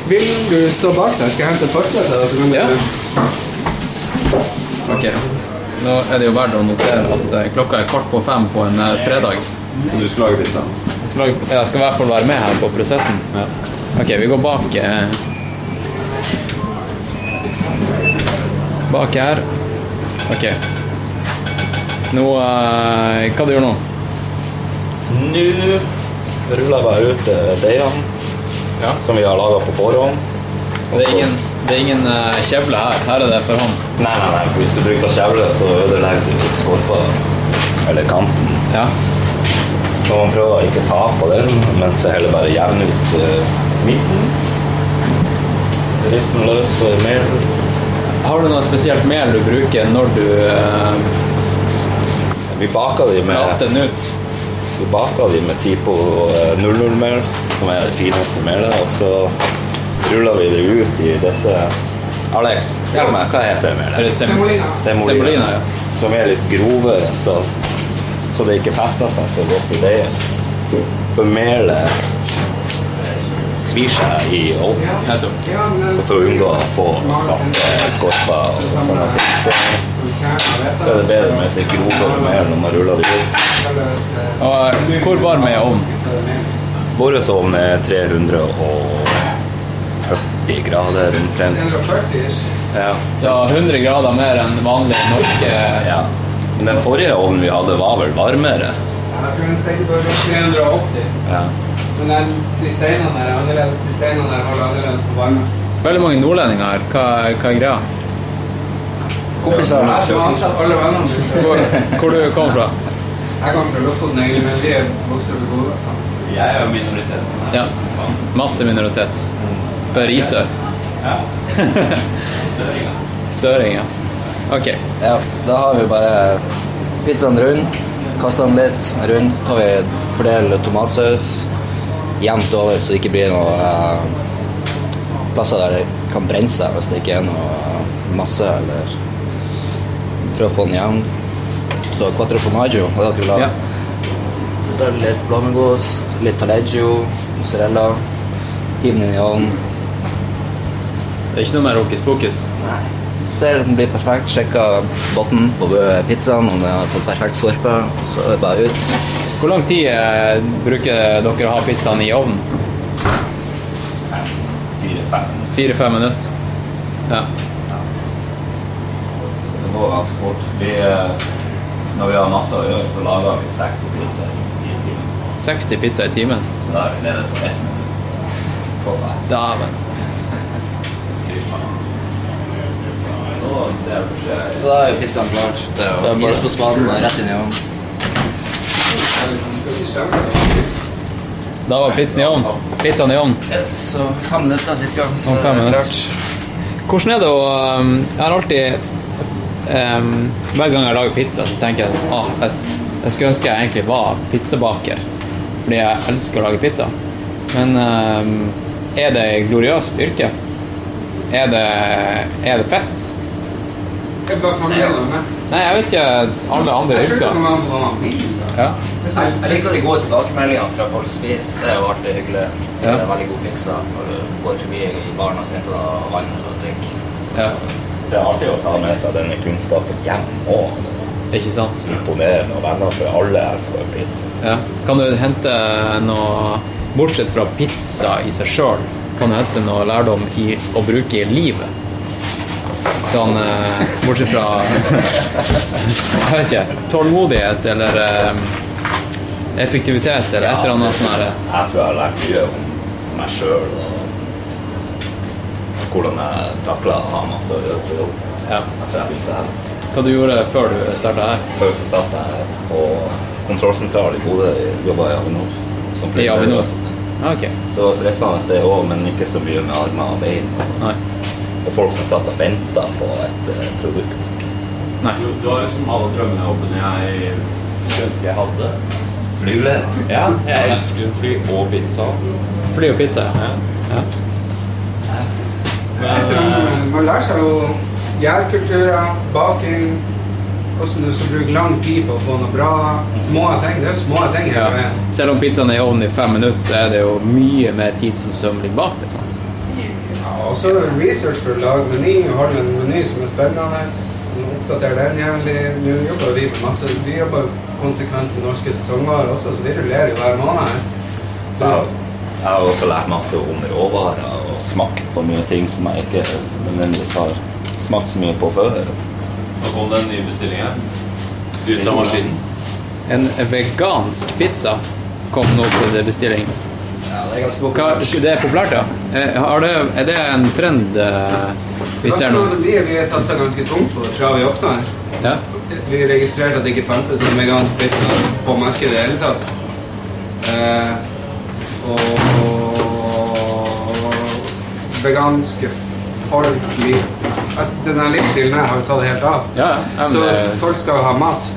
Vil du stå bak der? Skal jeg hente et forkle til deg? så kan du- Ja. Ok. Nå er det jo verdt å notere at eh, klokka er kvart på fem på en fredag. Og Du skal lage pizza? Jeg skal, lage- jeg skal i hvert fall være med her på prosessen. Ok, vi går bak eh, Bak her. Ok. Nå eh, Hva du gjør nå? Nå ruller jeg bare ut eh, deigene Ja. som vi har laga på forhånd. Det er ingen, det er ingen eh, kjevle her. Her er det for hånd. Nei, nei, nei, for hvis du bruker kjevle, så ødelegger du skorpa eller kanten. Ja. Så man prøver å ikke ta på den, men så heller bare jevne ut eh, midten. Rist den løs for mel. Har du noe spesielt mel du bruker når du eh, Vi baker de flater med, den ut? Vi baker de med Tipo eh, 00-mel, som er det fineste melet, og så ruller vi det ut i dette Alex, hjelp meg, hva heter det melet? Semolina, Semolina, ja. som er litt grovere, så, så det ikke fester seg så godt i deigen. For melet svir seg i ovnen. Så for å unngå å få svarte skorper og sånne ting, så, så er det bedre med litt grovere mer når man ruller det ut. Og hvor varm er ovnen? Vår ovn er 340 grader omtrent. 140. Ja. Så 100 grader mer enn vanlig norsk eh, ja. Men den forrige ovnen vi hadde, var vel varmere. Jeg tror den steker på 380. Ja. Men den, de steinene der er annerledes. De steinene der holder annerledes på varme. Veldig mange nordlendinger her. Hva, hva er greia? Kompiser Jeg har ansatt alle vennene mine. Hvor, hvor du kom fra? Jeg kommer fra Lofoten, egentlig, men vi er vokst opp i Bodø. Jeg er minoritet. Ja. Mats er minoritet. Fra Risør. Søring, ja. Ok. Ja, da har vi bare pizzaen rund, kaster den litt rund, tar vi fordel tomatsaus jevnt over, så det ikke blir noe eh, plasser der det kan brenne seg hvis det ikke er noe masse, eller prøve å få den jevn. Så quattro formaggio, hadde jeg vil ha? Ja. Litt blåmuggost, litt taleggio, mozzarella, hiv den inn i ovnen. Det er ikke noe mer hokus pokus. Nei. Ser den blir perfekt. sjekker bunnen på pizzaen om den har fått perfekt skorpe. Så er det bare ut. Hvor lang tid eh, bruker dere å ha pizzaen i ovnen? Fire-fem. Fire-fem minutter? Ja. Det går ganske fort. Vi, eh, når vi har masse å gjøre, så lager vi 60 pizzaer i timen. 60 pizza i timen? Så da er vi nede på ett minutt. På hver. Dæven. Er kanskje- Så da er jo pizzaen klar. Det Det er jo bare- gis på spaden og rett inn i ovnen. Da var pizzaen i ovnen. Pizzaen i ovnen. Yes, så fem minutter cirka. Så Om fem er minutter. Hvordan er det å um, Jeg har alltid um, Hver gang jeg lager pizza, så tenker jeg at ah, jeg, jeg skulle ønske jeg egentlig var pizzabaker. Fordi jeg elsker å lage pizza. Men um, er det gloriøst yrke? Er det, er det fett? Bare sånn? Nei, jeg vet ikke alle andre Jeg yrker. Ja. Jeg, jeg liker de gode tilbakemeldingene fra folk som spiser. Det er jo alltid hyggelig. Så Ja. det er veldig god pizza når du går forbi i baren og skal hente vann eller drikk. ja. Det er artig å ta med seg denne kunnskapen hjem òg. Ikke sant? Imponerende. Og venner, for alle elsker pizza. Ja. Kan du hente noe Bortsett fra pizza i seg sjøl, kan du hente noe lærdom i å bruke i livet? Sånn eh, bortsett fra Jeg vet ikke. Tålmodighet eller eh, effektivitet eller et eller annet sånt. Jeg tror jeg har lært mye om meg sjøl hvordan jeg takla å ha masse å gjøre på jobb. Ja. Etter jeg begynte her. Hva du gjorde før du starta her? Før så satt jeg på kontrollsentral i Bodø, jobba i Avinor som I Avinor? flygeassistent. Ah, Ok. Så det var stressende det òg, men ikke så mye med armer og bein. Nei. Og folk som satt og venta på et uh, produkt. Nei. Du, du har liksom alle drømmene og jobbene jeg skulle ønske jeg hadde. Fly. Ja, jeg elsker fly og pizza. Fly og pizza, ja. ja. Men man lærer seg jo gjærkulturer, baking, hvordan du skal bruke lang tid på å få noe bra. Små ting. Det er jo små ting ja. Selv om pizzaen er i ovnen i fem minutter, så er det jo mye mer tid som søm ligger bak det. sant? Ja, og så research for å lage meny. Har du en meny som er spennende, oppdater den jævlig. Nå jobber vi med masse Vi jobber konsekvent med norske sesongvarer også, så vi rullerer jo hver måned. Så jeg har også lært masse om råvarer og smakt på mye ting som jeg ikke nødvendigvis har smakt så mye på før. da kom det en ny bestilling. Ut av maskinen. En vegansk pizza kom nå til bestilling. Ja, det er ganske Hva, populært. det er populært, ja? Eh, det, er det en trend eh, vi ser nå? Vi, vi har satsa ganske tungt på det fra vi åpna her. Ja? Vi registrerte at det ikke fantes en vegansk pizza på markedet i det hele tatt. Eh, og veganske folk blir altså, Denne livsstilen her har jo tatt helt av. Ja, ja, Så det- folk skal jo ha mat.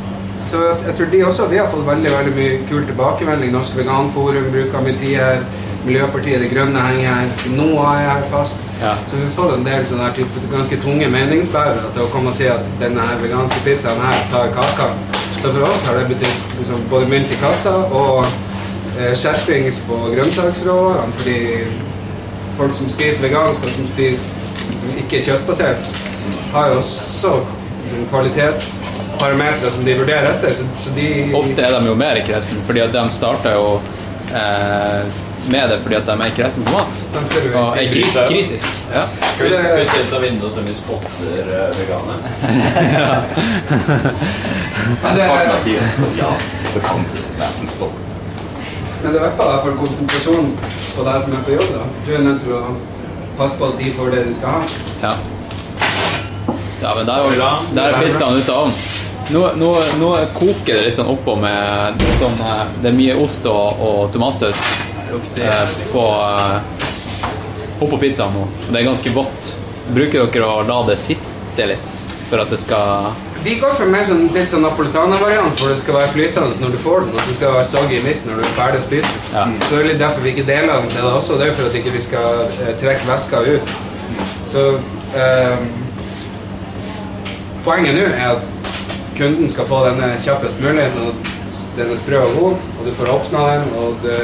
Så jeg, tror de også, Vi har fått veldig veldig mye kul tilbakemelding. Norsk Veganforum bruker mye tid her. Miljøpartiet De Grønne henger her. NOAH er her fast. Ja. Så vi får en del sånne her type, ganske tunge meningsbærere til å komme og si at denne her veganske pizzaen her tar kaka. Så for oss har det betydd liksom, både mynt i kassa og eh, skjerpings på grønnsaksråvarene. Fordi folk som spiser vegansk og som spiser ikke er kjøttbasert, har jo også kvalitetsparametere som de vurderer etter. Så, så de Ofte er de jo mer i kresen, fordi at de starter jo eh, med det fordi at de er kresen på mat. Sånn Og er kri kritisk. Ja. Så det- Skal vi se ut av vinduet så vi spotter uh, veganere? Men det, er, så kan du nesten stoppe. men det øker i hvert fall konsentrasjonen på deg som er på jobb. da. Du er nødt til å passe på at de får det de skal ha. Ja. ja, men der, der er pizzaen ute av ovnen. Nå, nå, nå koker det litt sånn oppå med det er sånn, eh, Det er mye ost og, og tomatsaus eh, på eh, oppå pizzaen nå. Og det er ganske vått. Bruker dere å la det sitte litt for at det skal Vi går for mer sånn, litt sånn napolitanervariant, hvor det skal være flytende når du får den, og det skal være soggy i midten når du er ferdig å spise. Ja. Så det er litt derfor vi ikke deler den til deg også. Det er for at ikke vi skal eh, trekke væska ut. Så eh, poenget nå er at kunden skal få denne kjappest mulig, sånn at den er sprø og god, og du får åpna den, og det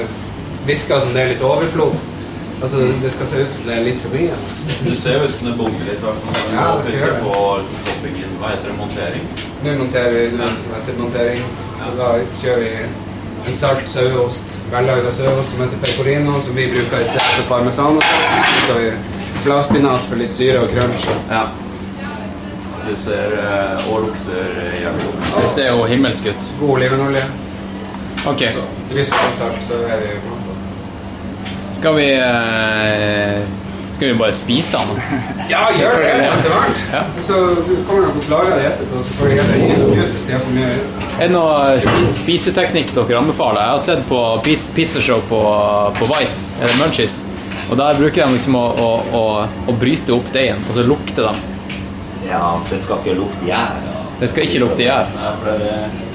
virker som det er litt overflod. Altså, det skal se ut som det er litt for mye. Du ser jo ut som det bommer litt. Ja, det skal gjøre på toppingen. Hva heter det? Montering? Nå monterer vi noe som heter montering. Da kjører vi en salt saueost, vellagra saueost som heter pecorino, som vi bruker i stedet for parmesan. Og Så bruker vi bladspinat for litt syre og crunch. Ja. Det ser eh, og lukter jævlig godt. Det ser jo himmelsk ut. God olivenolje. Ok, Så drysser vi salt, så er vi på. Skal vi eh, Skal vi bare spise den? Ja, gjør det mens det er varmt. Ja. Så kommer nok til å det etterpå, så får de heller gi dem ut hvis de har for mye. Er det noe spi- spiseteknikk dere anbefaler? Jeg har sett på pi- pizzashow på, på Vice, eller Munchies, og der bruker de liksom å, å, å, å bryte opp deigen, og så lukter de. Ja, det skal ikke lukte gjær. ja. Det skal ikke lukte gjær. Ja, for det er det,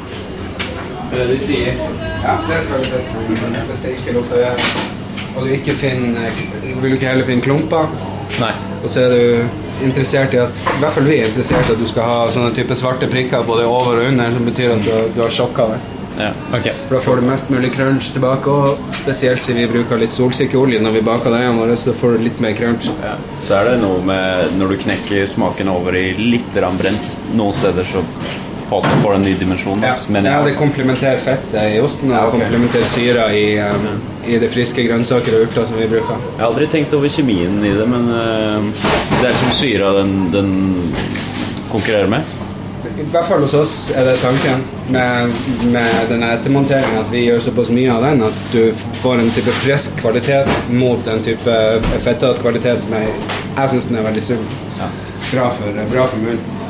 det er det de sier. Ja, det er kvalitetstegn. Hvis det ikke lukter det, og du ikke finner Vil du ikke heller finne klumper? Nei. Og så er du interessert i at I hvert fall vi er interessert i at du skal ha sånne type svarte prikker både over og under, som betyr at du, du har sjokka det. Ja. Ok. For da får du mest mulig crunch tilbake, og spesielt siden vi bruker litt solsikkeolje når vi baker deigene våre, så da får du litt mer crunch. Ja. Så er det noe med når du knekker smaken over i litt brent noen steder, så på at du får en ny dimensjon. Ja, Men ja, det komplementerer fettet i osten, og Ja, okay. komplementerer syra i, um, i det friske grønnsaker og urter som vi bruker. jeg har aldri tenkt over kjemien i det, men uh, det er liksom syra den, den konkurrerer med. I hvert fall hos oss er det tanken med, med denne ettermonteringen at vi gjør såpass mye av den at du får en type frisk kvalitet mot en type fettete kvalitet som jeg, jeg syns den er veldig sunn. Bra, for, bra for munnen.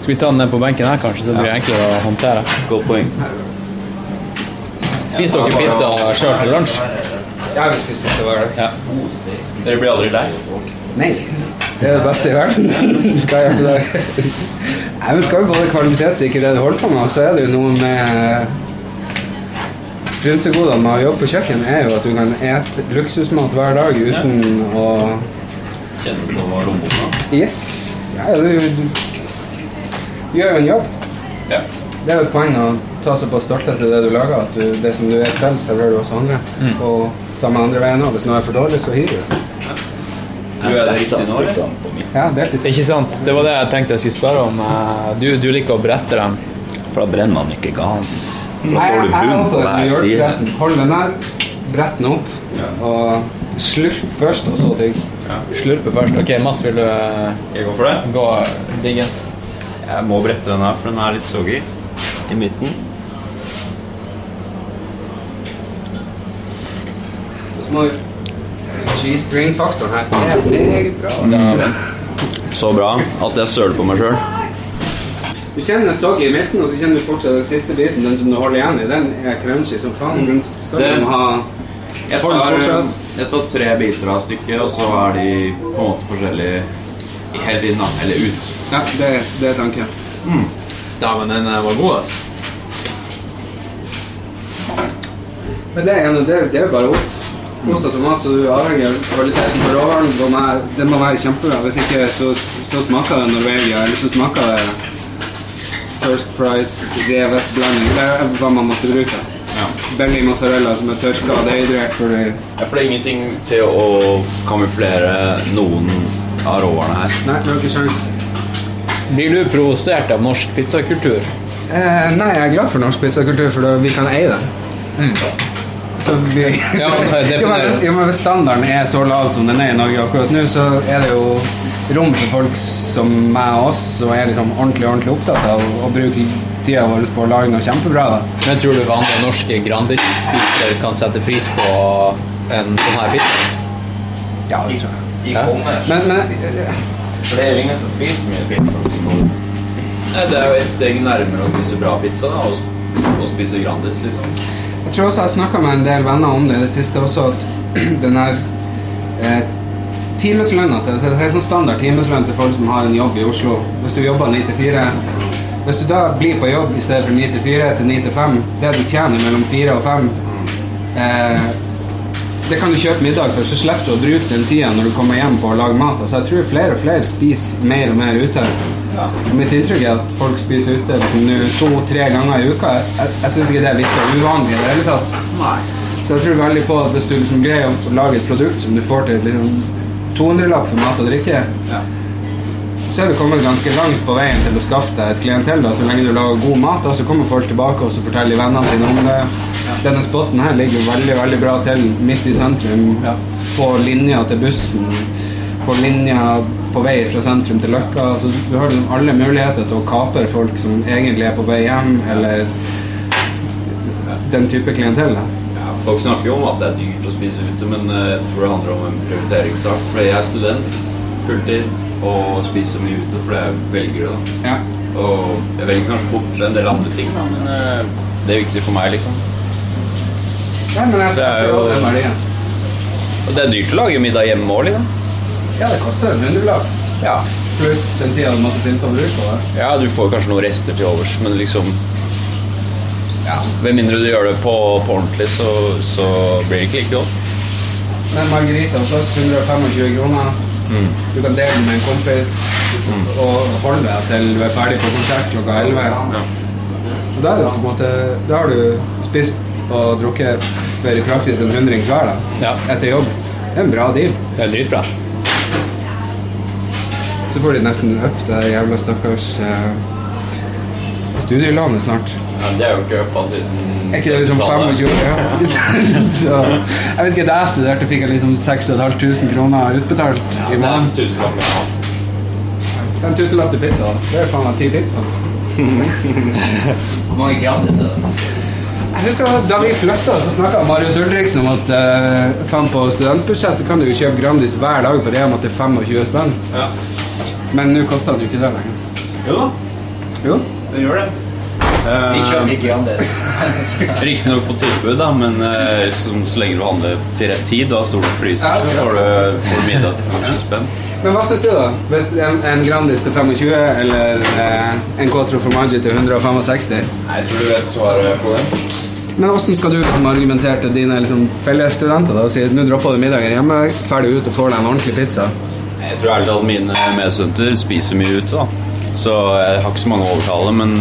Skal vi ta den ned på benken her, kanskje, så det blir enklere å håndtere? Godt poeng. Spiste dere pizza sjøl til lunsj? Ja, vi spiste pizza hver dag. Ja. Dere blir aldri lei? Nei. Det er det beste i verden. Hva gjør du da? Nei, men skal jo både kvalitetssikre det du holder på med, og så er det jo noe med Frynsegodene med å jobbe på kjøkken er jo at du kan ete luksusmat hver dag uten å Kjenne på lommeboka? Yes. Ja, det er du gjør jo en jobb. Ja. Det er jo et poeng å ta såpass stolthet til det du lager, at du, det som du er selv, serverer du også andre. Og samme andre veien òg. Hvis noe er for dårlig, så hiver du. Du er det riktig nå? Ja, deltid. Ikke sant? Det var det jeg tenkte jeg skulle spørre om. Eh, Du, du liker å brette dem. For da brenner man ikke gass. Da får du bunn på hver side. Hold den der, brett den opp, og slurp først, og så tygg. Slurpe først. Ok, Mats, vil du eh, Jeg går for det. gå diggen? Jeg må brette den her, for den er litt soggy i midten. Så må du Cheese string-faktoren her er meget bra. Så bra at jeg søler på meg sjøl. Du kjenner soggy i midten, og så kjenner du fortsatt den siste biten, den som du holder igjen i. Den er crunchy som faen. Den skal Den- du ha Jeg tar, jeg tar tre biter av stykket, og så er de på en måte forskjellige hele tiden. Eller ut. Ja, det, det er tanken. Ja, men den eh, var god, altså. Men det er, det, er bare ost. Ost og tomat, så du avhenger av kvaliteten på råvaren. Den må Den må være kjempebra. Hvis ikke, så, så smaker det Norvegia, eller så smaker det First Price revet blanding. Det er hva man måtte bruke. Belly mozzarella som er tørka og dehydrert for det. Ja, for det er ingenting til å kamuflere noen av råvarene her. Nei, det er ikke sjans. Blir du provosert av norsk pizzakultur? Eh, nei, jeg er glad for norsk pizzakultur, for da vi kan eie det. Så vi, Ja, jo, men hvis standarden er så lav som den er i Norge akkurat nå, så er det jo rom for folk som meg og oss som er liksom ordentlig ordentlig opptatt av å bruke tida vår på å lage noe kjempebra. Da. Men tror du vanlige norske Grandis-spisere kan sette pris på en sånn her pizza? Ja, det tror jeg. De Ja. kommer. Men, men For det er jo ingen som spiser mye pizza. Nei, Det er jo et steg nærmere å spise bra pizza da, og, og spise Grandis, liksom. Jeg tror også jeg har snakka med en del venner om det i det siste også, at den her eh, timeslønna til Det er sånn standard timeslønn til folk som har en jobb i Oslo. Hvis du jobber 9 til 4 Hvis du da blir på jobb i stedet for 9 til 4 til 9 til 5, det du tjener mellom 4 og 5 eh, det kan du kjøpe middag for, så slipper du å bruke den tida når du kommer hjem på å lage mat. Altså, jeg tror flere og flere spiser mer og mer ute. Ja. Mitt inntrykk er at folk spiser ute liksom, to-tre ganger i uka. Jeg, jeg syns ikke det virker uvanlig i det hele tatt. Så jeg tror veldig på at hvis du liksom greier å lage et produkt som du får til liksom 200-lapp for mat og drikke, så er du kommet ganske langt på veien til å skaffe deg et klientell. Da. Så lenge du lager god mat, da, så kommer folk tilbake og så forteller vennene sine om det. Denne spotten her ligger veldig veldig bra til midt i sentrum. På linja til bussen. På linja på vei fra sentrum til Løkka. Så du har alle muligheter til å kapre folk som egentlig er på vei hjem, eller den type klientell. Ja, folk snakker jo om at det er dyrt å spise ute, men eh, jeg tror det handler om en prioriteringssak. For jeg er student fulltid og spiser mye ute fordi jeg velger det. da. Ja. Og jeg velger kanskje bort en del andre ting, da, men eh, det er viktig for meg, liksom. Nei, men jeg Det ser jo- jo den verdien. Og det er dyrt å lage middag hjemme òg, liksom. Ja, det koster en hundrelapp. Ja. Pluss den tida du måtte finne på å bruke på det. ja, du får kanskje noen rester til overs, men liksom ja. Med mindre du gjør det på, på ordentlig, så, så blir det ikke like godt. Men margarita hos oss 125 kroner. Du kan dele den med en kompis og holde deg til du er ferdig på konsert klokka 11. Ja. Og da, er det på en måte, da har du spist og drukket for i praksis en hundrings hver da, Ja. etter jobb. Det er en bra deal. Det er dritbra. Så får de nesten opp det jævla stakkars eh, studielånet snart. Ja, det er jo ikke uppa siden Er ikke det liksom 25 ja. Så, Jeg vet ikke, Da jeg studerte, fikk jeg liksom 6500 kroner utbetalt i måneden. 5000 lapp til pizza. Det er faen meg ti pizza. nesten. Hvor mange Grandis er det? Husker Da vi flytta, så snakka Marius Ulriksen om at uh, faen på studentbudsjettet kan du jo kjøpe Grandis hver dag på Rema til 25 spenn. Ja. Men nå koster det jo ikke det lenger. Jo da, Jo. det gjør det. Vi kjøper ikke Grandis. Riktignok på tilbud, da, men uh, som, så lenge du handler til rett tid da står du på fryser, så får du, får du middag til 25 spenn. Men hva syns du, da? En, en Grandis til 25 eller eh, en Quatro Formaggi til 165? Nei, Jeg tror du vet svaret på det. Men hvordan skal du liksom argumentere til dine liksom, fellesstudenter da, og si nå dropper du middagen hjemme, ferdig ut og får deg en ordentlig pizza? Jeg tror ærlig talt mine medstudenter spiser mye ute, da. Så jeg har ikke så mange å overtale, men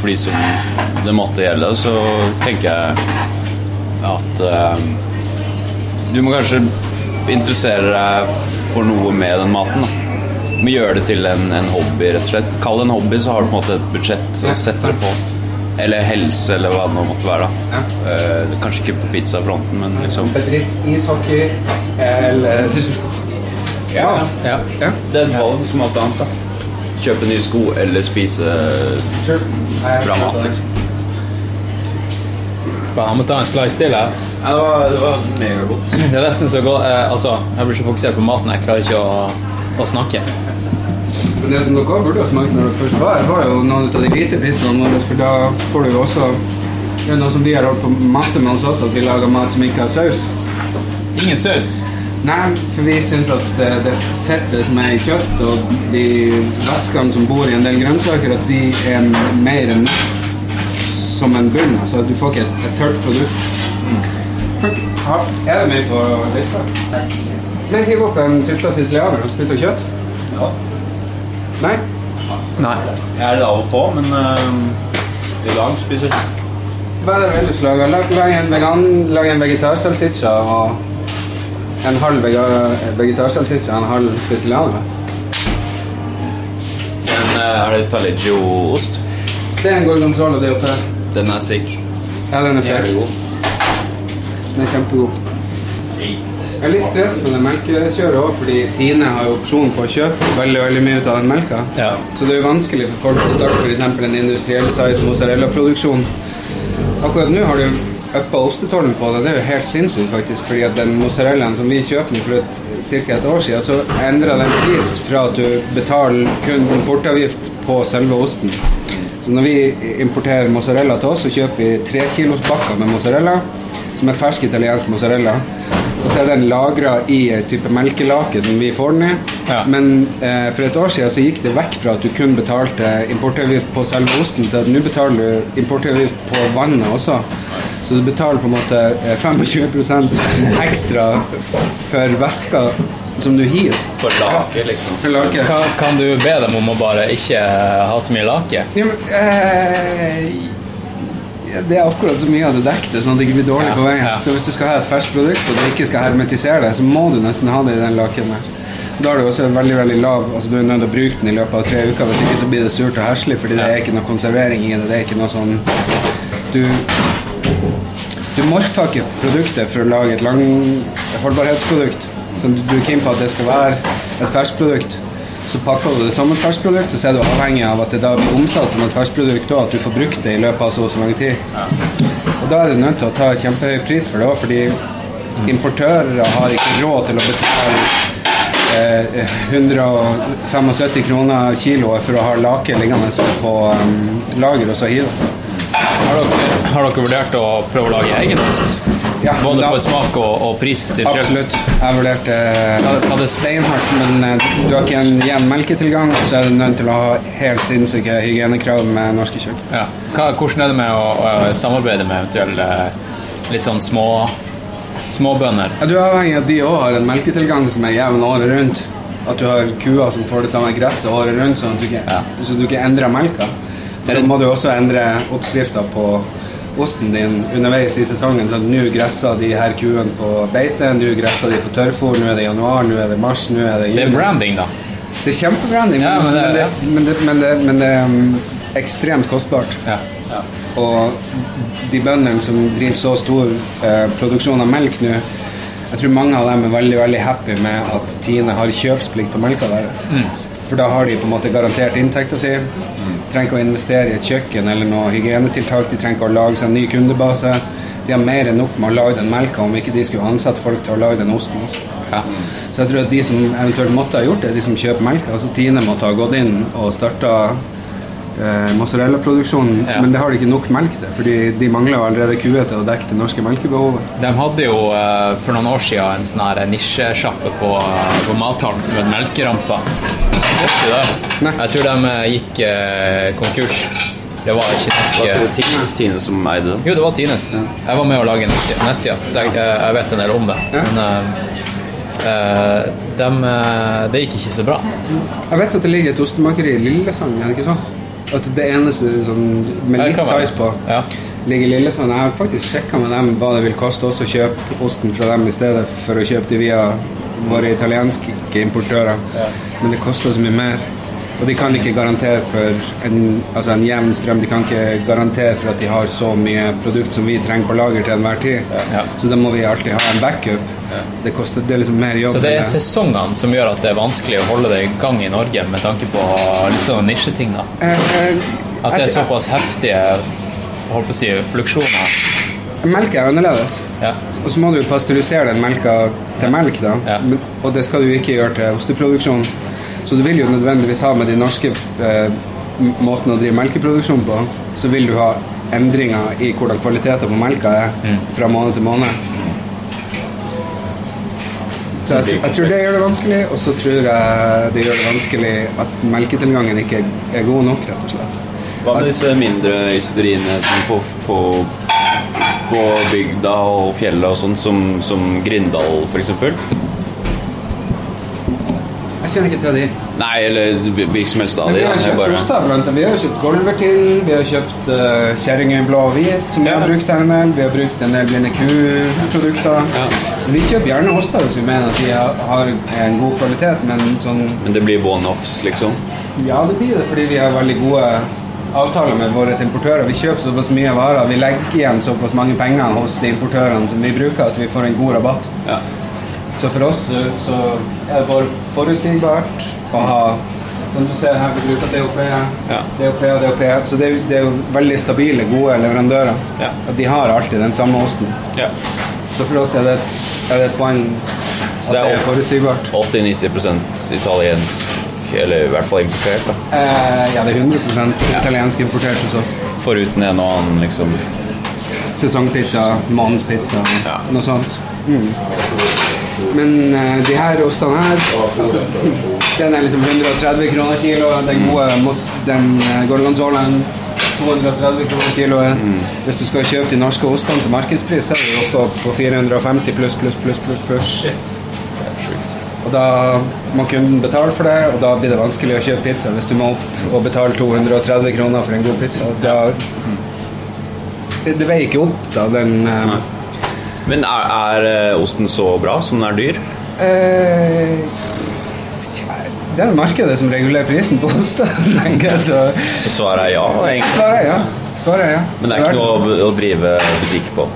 for de som det måtte gjelde, så tenker jeg at eh, du må kanskje interessere deg for noe med den maten. da. Må gjøre det til en, en hobby, rett og slett. Kall det en hobby, så har du på en måte et budsjett å sette det på. Eller helse, eller hva det nå måtte være. da. Ja. Eh, kanskje ikke på pizzafronten, men liksom Bedriftsishockey eller Ja, Ja. ja. Det er et valg som alt annet. da Kjøpe nye sko eller spise bra mat. liksom Bare må ta en slice til. her. Ja, det var, det var megagodt. Det er nesten så godt eh, Altså, jeg blir så fokusert på maten, jeg klarer ikke å, å snakke. Men det som dere også burde ha smakt når dere først var her, var jo noen av de hvite pizzaene våre, for da får du jo også Det er noe som vi har holdt på masse med oss også, at vi lager mat som ikke har saus. Ingen saus. Nei, for vi syns at det fettet som er i kjøtt, og de væskene som bor i en del grønnsaker, at de er mer enn som en bunn. Altså, du får ikke et, et tørt produkt. Mm. er det mye på lista? Nei, hiv opp en sylta sicilianer og spiser kjøtt. Ja. Nei? Nei. Jeg er det av og på, men uh, i dag spiser er ellers laga? Lag, lag en vegan, lag en vegetarsalsiccia og en halv vegetarsalsiccia og en halv sicilianer. Men eh, er det taleggio-ost? Det er en gorgonzola, oppe. Den er sick. Ja, den er frekk. Den er kjempegod. Jeg er litt stress med det melkekjøret òg, fordi Tine har jo opsjon på å kjøpe veldig veldig mye ut av den melka. Ja. Så det er jo vanskelig for folk å starte f.eks. en industriell size mozzarella-produksjon. Akkurat nå har du uppa ostetårnet på det. Det er jo helt sinnssykt, faktisk. fordi at den mozzarellaen som vi kjøper for et, ca. et år siden, så endra den pris fra at du betaler kun importavgift på selve osten. Så når vi importerer mozzarella til oss, så kjøper vi tre kilos bakker med mozzarella, som er fersk italiensk mozzarella. Og så er den lagra i en type melkelake som vi får den i. Ja. Men eh, for et år siden så gikk det vekk fra at du kun betalte importavgift på selve osten, til at nå betaler du importavgift på vannet også. Så du betaler på en måte eh, 25% ekstra for væska som du hiver. For lake, liksom. For lake. Kan, kan du be dem om å bare ikke ha så mye lake? Ja, men, eh, det er akkurat så mye av det dekket, sånn at det ikke blir dårlig Ja, på veien. ja. Så hvis du skal ha et ferskt produkt, og du ikke skal hermetisere det, så må du nesten ha det i den laken der. Da er du også veldig veldig lav Altså Du er nødt til å bruke den i løpet av tre uker, hvis ikke så blir det surt og herselig, fordi det er ikke noe konservering i det. Det er ikke noe sånn Du Du morfer ikke produktet for å lage et lang holdbarhetsprodukt. Så du er keen på at det skal være et ferskprodukt. Så pakker du det som et ferskprodukt, og så er du avhengig av at det da blir omsatt som et ferskprodukt, og at du får brukt det i løpet av så og så lang tid. Og da er du nødt til å ta kjempehøy pris for det òg, fordi importører har ikke råd til å betale eh, 175 kroner kiloet for å ha lake liggende på um, lager og så hive. Har dere, har dere vurdert å prøve å lage egen ost? Ja, Både for smak og, og pris? Absolutt. Jeg vurderte uh, det steinhardt, men eh, du har ikke en jevn melketilgang, så er du nødt til å ha helt sinnssyke hygienekrav med norske kjøkken. Ja. Hva, hvordan er det med å, å samarbeide med eventuelle litt sånn små småbønder? Ja, du er avhengig av at de òg har en melketilgang som er jevn året rundt. At du har kuer som får det samme gresset året rundt, sånn at du ikke, Ja. så du ikke endrer melka. For da må du også endre oppskrifta på osten din underveis i sesongen. Så nå gresser de her kuene på beite, nå gresser de på tørrfôr, nå er det januar, nå er det mars, nå er det Det er branding, da. Det er kjempebranding, Ja, men men, det- det, men, det, men, det, men det er um, ekstremt kostbart. Ja. Og de bøndene som driver så stor eh, produksjon av melk nå, jeg tror mange av dem er veldig veldig happy med at Tine har kjøpsplikt på melka deres. For da har de på en måte garantert inntekta si. Trenger ikke å investere i et kjøkken eller noe hygienetiltak. De trenger ikke å lage seg en ny kundebase. De har mer enn nok med å lage den melka om ikke de skulle ansette folk til å lage den osten også. Ja. Så jeg tror at de som eventuelt måtte ha gjort det, de som kjøper melka Altså Tine måtte ha gått inn og starta eh, mozzarellaproduksjonen, Ja. men det har de ikke nok melk til, fordi de mangler allerede kuer til å dekke det norske melkebehovet. De hadde jo eh, for noen år siden en sånn nisjesjappe på, på mathallen som het Melkerampa. Du det? Nei. Jeg tror de eh, gikk eh, konkurs. Det var ikke nok Var eh, det Tine, Tine som eide den? Jo, det var Tines. Jeg var med å lage nettsida, nettsida, så jeg, eh, jeg vet en del om det. Ja. Men eh, eh, dem, eh, det gikk ikke så bra. Jeg vet at det ligger et ostemakeri i Lillesand, er det ikke sånn? At det eneste sånn, med Ja, det litt kan være. size på Ja. ligger i Lillesand. Jeg har faktisk sjekka med dem hva det vil koste oss å kjøpe osten fra dem i stedet for å kjøpe de via våre italienske importører. Men det koster så mye mer. Og de kan ikke garantere for en, altså en jevn strøm. De kan ikke garantere for at de har så mye produkt som vi trenger på lager til enhver tid. Ja. Så da må vi alltid ha en backup. Det koster det er liksom mer jobb. Så det er sesongene som gjør at det er vanskelig å holde det i gang i Norge med tanke på litt sånne nisjeting, da. Eh, eh, At det er såpass heftige holdt på å si, fluksjoner. Melk er annerledes. Ja. Og så må du pasteurisere den melka til melk, da. Ja. Men, og det skal du ikke gjøre til osteproduksjon. Så du vil jo nødvendigvis ha med de norske eh, måten å drive melkeproduksjon på, så vil du ha endringer i hvordan kvaliteten på melka er fra måned til måned. Så jeg, jeg tror det gjør det vanskelig, og så tror jeg det gjør det vanskelig at melketilgangen ikke er god nok, rett og slett. Hva med disse mindre ysteriene som på, på, på bygda og fjellet og sånn, som, som Grindal f.eks.? Jeg kjenner ikke til de. Nei, eller hvilken som helst av de. vi har kjøpt bare- Rusta, blant annet. Vi har kjøpt Golver til, vi har kjøpt uh, Kjerringøy blå og hvit, som vi Ja. har brukt her en del. Vi har brukt en del blinde ku-produkter. Ja. Så vi kjøper gjerne oster hvis vi mener at de har, har en god kvalitet, men sånn Men det blir one-offs, liksom? Ja, det blir det fordi vi har veldig gode avtaler med våre importører. Vi kjøper såpass mye varer, vi legger igjen såpass mange penger hos de importørene som vi bruker, at vi får en god rabatt. Ja. Så for oss så, så er det bare forutsigbart å ha Som du ser her, vi bruker DOP, Ja. DOP og DOP. Så det det er jo veldig stabile, gode leverandører. Ja. At de har alltid den samme osten. ja. Så for oss er det, er det et poeng at det det er er forutsigbart. 80-90 italiensk, eller i hvert fall importert, da. Eh, ja, det er 100 italiensk importert hos oss. Foruten en og annen, liksom. Sesongpizza, mannspizza, Ja. noe sånt. Mm. Men uh, de her ostene her altså, Den er liksom 130 kroner kilo. Den gode mos- den uh, gorgonzolaen 230 kroner kiloet. Hvis du skal kjøpe de norske ostene til markedspris, så er du oppe på 450 pluss, pluss, pluss. pluss, pluss. Og da må kunden betale for det, og da blir det vanskelig å kjøpe pizza hvis du må opp og betale 230 kroner for en god pizza. Da, det, det veier ikke opp, da, den eh, Men er, er eh, osten så bra som den er dyr? eh, Det er markedet som regulerer prisen på ost. tenker jeg, så Så svaret er ja, egentlig. Svaret er ja. Svaret er ja. Men det er ikke noe å, å drive butikk på.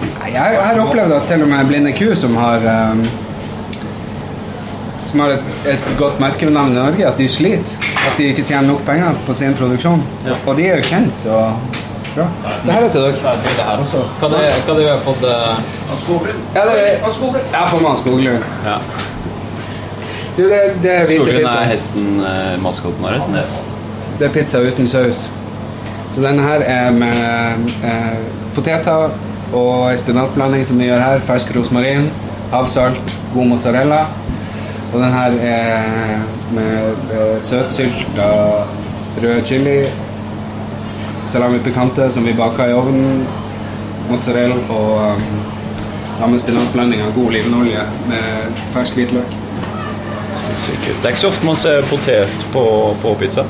Nei, Jeg, jeg har opplevd at til og med Blinde ku, som har um, Som har et, et godt merkenavn i Norge, at de sliter. At de ikke tjener nok penger på sin produksjon. Og de er jo kjent og bra. Det her er til dere. Det her også. Hva det, hva det har fått Skoglund. Ja, det er, jeg har fått han Skoglund. Ja. Du, det, det er hvite Skoglund er hesten eh, maskoten vår. Det er pizza uten saus. Så denne her er med eh, poteter og en spinatblanding som vi gjør her. Fersk rosmarin, havsalt, god mozzarella. Og den her er med eh, søtsylta rød chili, salami picante som vi baker i ovnen, mozzarella og um, samme spinatblanding av god olivenolje med fersk hvitløk. sinnssykt. Det er ikke så ofte man ser potet på, på pizza.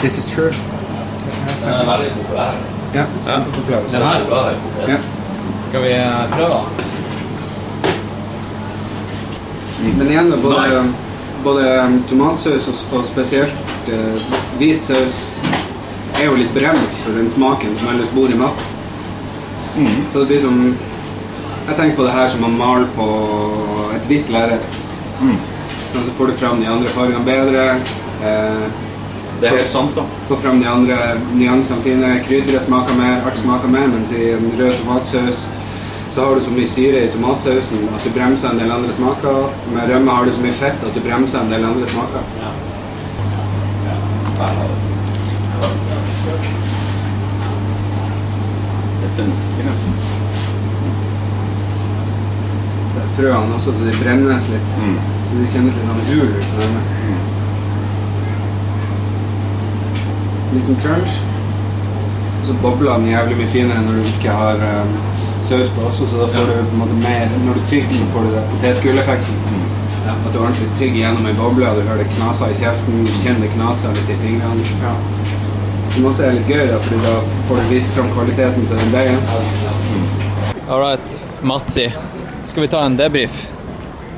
This is true. Den er veldig populær. Ja, kjempepopulær. Den her er bra. den. Ja. Skal vi prøve, prøve? Men igjen, da, både, Nice. både um, tomatsaus og, og spesielt uh, hvit saus er jo litt brems for den smaken som ellers bor i mat. Så det blir som Jeg tenker på det her som å male på et hvitt lerret. Og så får du fram de andre fargene bedre. Eh, Det er helt sant, da. Få fram de andre nyansene finere. Krydderet smaker mer, alt smaker mer, mens i en rød tomatsaus så har du så mye syre i tomatsausen at du bremser en del andre smaker. Med rømme har du så mye fett at du bremser en del andre smaker. Så er frøene også, så de brennes litt. Så de kjennes litt sånn hul ut nærmest. Liten crunch. Og så bobler den jævlig mye finere når du ikke har um, saus på også, så da får du på en måte mer Når du tygger, så får du den potetgulleffekten. At du ordentlig tygger gjennom ei boble, og du hører det knaser i kjeften, du kjenner det knaser litt i fingrene. Som også er litt gøy, da, fordi da får du vist fram kvaliteten til den deigen. All right, Matsi. Skal vi ta en debrief?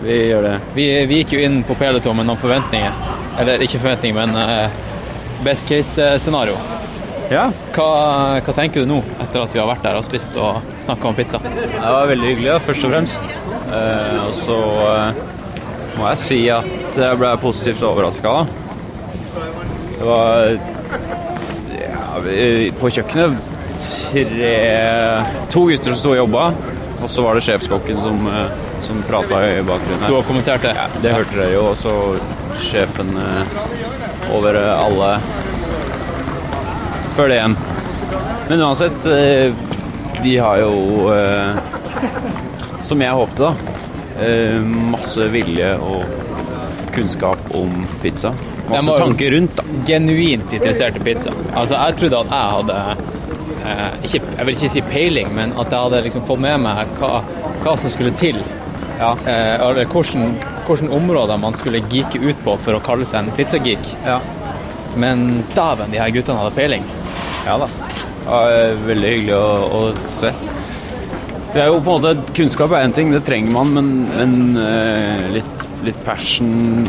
Vi gjør det. Vi, vi gikk jo inn på Peloton med noen forventninger. Eller ikke forventninger, men uh, best case-scenario. Ja. Hva, hva tenker du nå, etter at vi har vært der og spist og snakka om pizza? Det var veldig hyggelig, ja, først og fremst. Eh, og så eh, må jeg si at jeg ble positivt overraska. Det var ja, På kjøkkenet tre To gutter som sto og jobba, og så var det sjefskokken som, eh, som prata i bakgrunnen. Sto og kommenterte? Ja, det hørte dere jo. Og så sjefen eh, over alle før det igjen. Men uansett, eh, de har jo eh, Som jeg håpte, da. eh, Masse vilje og kunnskap om pizza. Masse tanker rundt, da. Genuint interessert i pizza. Altså, jeg trodde at jeg hadde eh, ikke, Jeg vil ikke si peiling, men at jeg hadde liksom fått med meg hva, hva som skulle til. Ja. Eh, eller hvilke områder man skulle geeke ut på for å kalle seg en pizzageek. Ja. Men dæven, de her guttene hadde peiling. Ja da. Ja, veldig hyggelig å, å se. Det er jo på en måte Kunnskap er én ting, det trenger man, men, men eh, litt, litt passion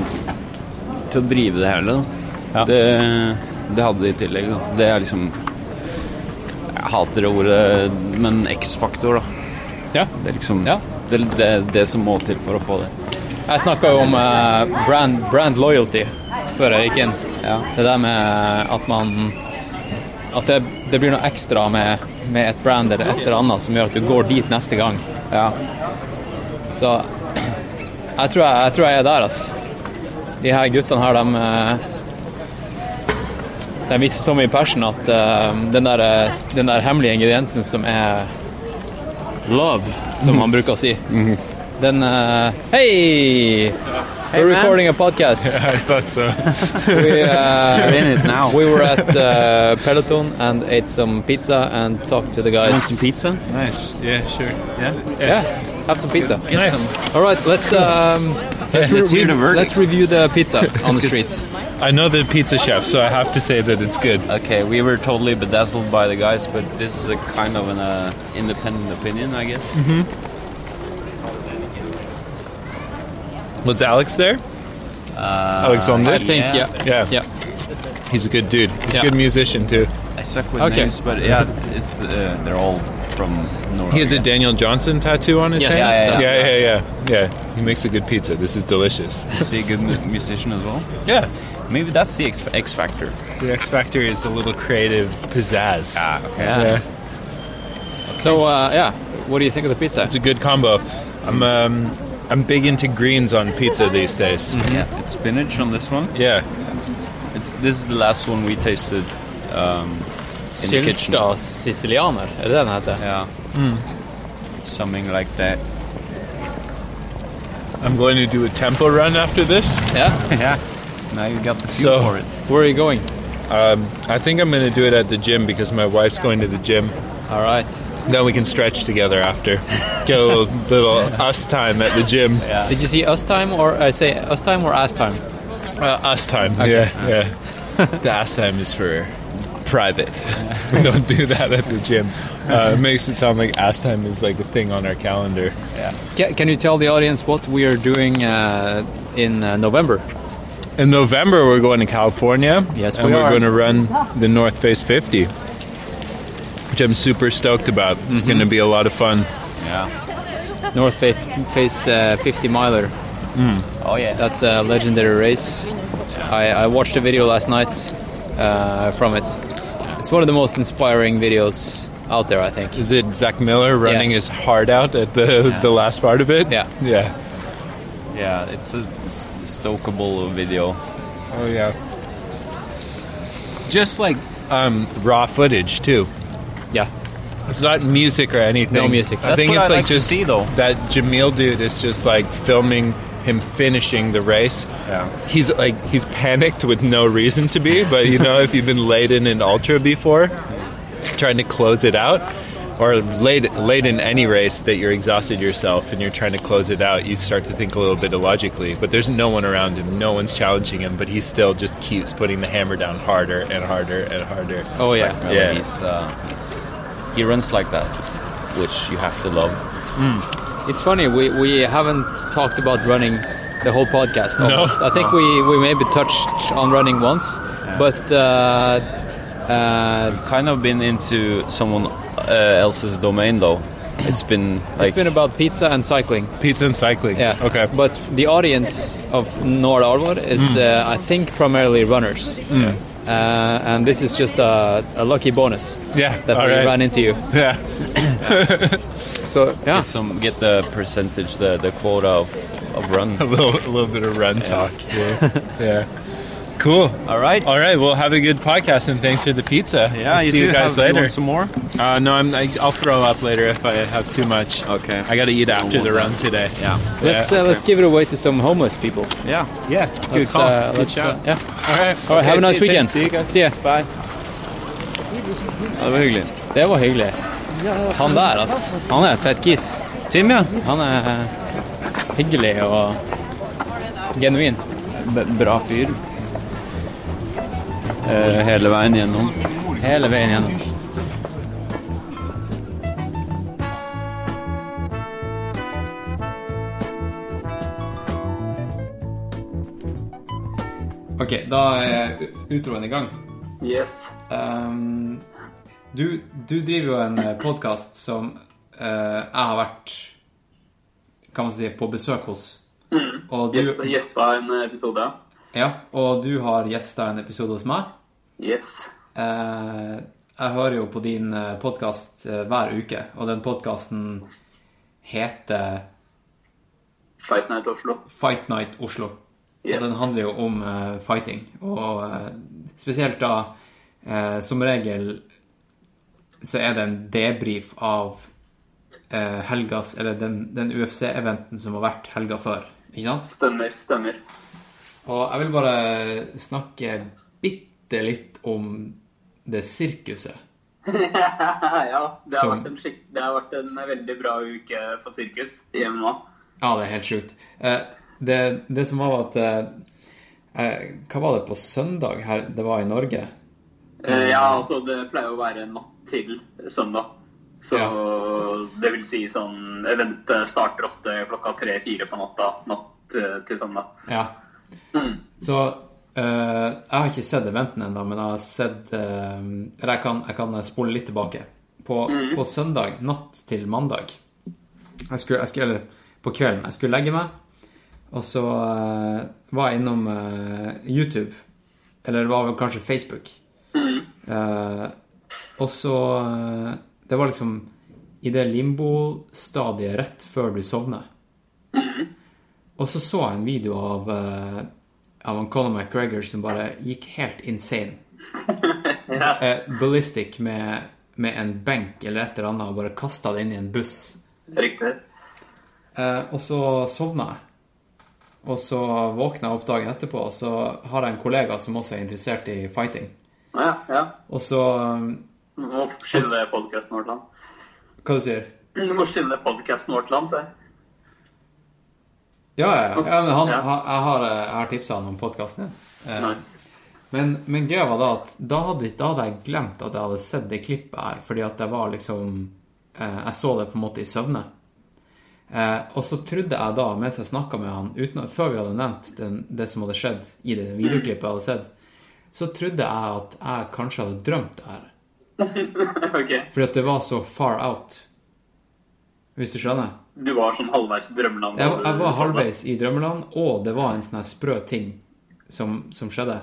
til å drive det hele, da. Det, det hadde de i tillegg, da. Det er liksom Jeg hater det ordet, men X-faktor, da. Ja. Det er liksom Ja. det, det, det som må til for å få det. Jeg snakka jo om eh, brand, brand loyalty før jeg gikk inn. Ja. Det der med at man At det, det blir noe ekstra med, med et brand eller et eller annet som gjør at du går dit neste gang. Ja. Så jeg tror jeg, jeg, tror jeg er der, altså. De her guttene her, de eh, De viser så mye passion at eh, den, der, eh, den der hemmelige ingrediensen som er love, som man bruker å si, den uh, Hei! We're recording a podcast. Yeah, I thought so. We, uh, You're in it now. we were at uh, Peloton and ate some pizza and talked to the guys. Want some pizza? Nice. Yeah, sure. Yeah. Yeah, have some pizza. Nice. All right, let's um, let's, Let's hear the verdict. let's review the pizza on the street. I know the pizza chef, so I have to say that it's good. Okay, we were totally bedazzled by the guys, but this is a kind of an uh, independent opinion, I guess. Was Alex there? Alexander? I think yeah. Yeah. Yeah. He's a good dude. He's Yeah. a good musician too. I suck with Okay. names, but yeah, it's uh, they're all from Norway. He has a Daniel Johnson tattoo on his Yes, hand. yeah, yeah, yeah, yeah, yeah. He makes a good pizza. This is delicious. Is he a good musician as well? Yeah. Maybe that's the X, X factor. The X Factor is a little creative pizzazz. Ah, okay. Yeah. So uh, yeah, what do you think of the pizza? It's a good combo. I'm um, I'm big into greens on pizza these days. Yeah, it's spinach on this one. Yeah. It's this is the last one we tasted um, in the kitchen. Sylta sicilianer, er det den heter? Yeah, something like that. I'm going to do a tempo run after this. Yeah. yeah. Now you got the feel So- for it. Where are you going? Um, I think I'm going to do it at the gym because my wife's going to the gym. All right. Then we can stretch together after. Get a little, little us time at the gym. Did you see us time or I say us time or ass time? Uh, us time. Okay. Yeah, yeah. the ass time is for private. we don't do that at the gym. Uh, it makes it sound like ass time is like a thing on our calendar. Yeah. Ca- Can you tell the audience what we are doing uh, in uh, November? In November, we're going to California. Yes, and we are are. going to run the North Face 50, which I'm super stoked about. It's going to be a lot of fun. Yeah. North Face, face uh, 50 miler. Oh yeah. That's a legendary race. I, I watched a video last night uh, from it. It's one of the most inspiring videos out there, I think. Is it Zach Miller running Yeah. his heart out at the the last part of it? Yeah. Yeah. Yeah, it's a stokable video. Oh yeah. Just like um, raw footage too. Yeah. It's not music or anything. No music. I That's think what it's I like like to just see, though. that Jamil dude is just like filming him finishing the race. Yeah. He's like he's panicked with no reason to be, but you know if you've been late in an ultra before, trying to close it out, or late late in any race that you're exhausted yourself and you're trying to close it out, you start to think a little bit illogically. But there's no one around him, no one's challenging him, but he still just keeps putting the hammer down harder and harder and harder. Oh, It's yeah. like, Yeah. He's, uh, he's, he runs like that, which you have to love. It's funny, we, we haven't talked about running the whole podcast No. I think we, we maybe touched on running once, but uh, uh, Kind of been into someone else's domain though. It's been like it's been about pizza and cycling. Pizza and cycling. Yeah. Okay. But the audience of Nord Arvor is, Mm. uh, I think, primarily runners. Uh, and this is just a, a lucky bonus Yeah. that all we right. ran into you. Yeah. So, yeah. get some get the percentage, the the quota of of run. a little a little bit of run talk. Yeah. yeah. Cool. All right. All right. Well, have a good podcast and thanks for the pizza. Yeah, We'll you see do you guys have, you later. want some more? Uh, no, I'm. I, I'll throw up later if I have too much. Okay. I got to eat after want the that. run today. Yeah. Let's, Yeah, uh, let's give it away to some homeless people. Yeah. Yeah. Good Let's, call. uh, good let's, shout. uh, yeah. All right. All right, have a nice see you- weekend. See you guys. See ya. Bye. Ja, det var hyggelig. Det var hyggelig. Han der, altså. Han er fett kiss. Tim, ja. Han er hyggelig og genuin. B bra fyr. Eh, hele veien gjennom. Hele veien gjennom. Ok, da er utroen i gang. Yes. Um, du, du driver jo en podkast som uh, jeg har vært kan man si, på besøk hos. Og du, gjesta, gjesta en episode. ja, og du har gjesta en episode hos meg. Yes. Eh, jeg hører jo på din podkast hver uke, og den podkasten heter Fight Night Oslo. Fight Night Oslo. Yes. Og den handler jo om eh, fighting. Og eh, spesielt da eh, Som regel så er det en debrief av eh, helgas Eller den, den UFC-eventen som har vært helga før. Ikke sant? Stemmer, stemmer. Og jeg vil bare snakke bitte litt om det sirkuset. ja, det har, Som- vært en skik... det har vært en veldig bra uke for sirkus hjemme nå. Ja, det er helt sjukt. Eh, det, det som var at eh, eh, Hva var det på søndag her det var i Norge? Ja, altså det pleier å være natt til søndag. Så det vil si sånn Eventet starter ofte klokka tre-fire på natta natt til søndag. Ja. Mm. Så jeg har ikke sett eventen ennå, men jeg har sett eh, Eller jeg kan, jeg kan spole litt tilbake. På, på søndag natt til mandag jeg skulle, jeg skulle, Eller på kvelden. Jeg skulle legge meg, og så uh, var jeg innom uh, YouTube. Eller det var vel kanskje Facebook. Eh, og så eh, Det var liksom i det limbo-stadiet rett før du sovner. Og så så jeg en video av, eh, av han Conor McGregor som bare gikk helt insane. Eh, ballistic med, med en benk eller et eller annet og bare kasta det inn i en buss. Riktig. Eh, og så sovna jeg. Og så våkna jeg opp dagen etterpå, og så har jeg en kollega som også er interessert i fighting. Ja, ja. Og så Du må skille vårt land Hva du sier Du må skille vårt land, sier jeg. Ja, ja, ja. men han, ha- jeg har, jeg har tipsa han om podkasten din. Eh, Nice. Men, men greia var da at da hadde, da hadde jeg glemt at jeg hadde sett det klippet her, fordi at det var liksom eh, Jeg så det på en måte i søvne. Eh, og så trodde jeg da, mens jeg snakka med han, uten, før vi hadde nevnt den, det som hadde skjedd i det videoklippet jeg hadde sett, så trodde jeg at jeg kanskje hadde drømt det her. okay. Fordi at det var så far out. Hvis du skjønner? Du var sånn halvveis i drømmeland? Jeg, jeg var halvveis i drømmeland, og det var en sånn sprø ting som, som skjedde.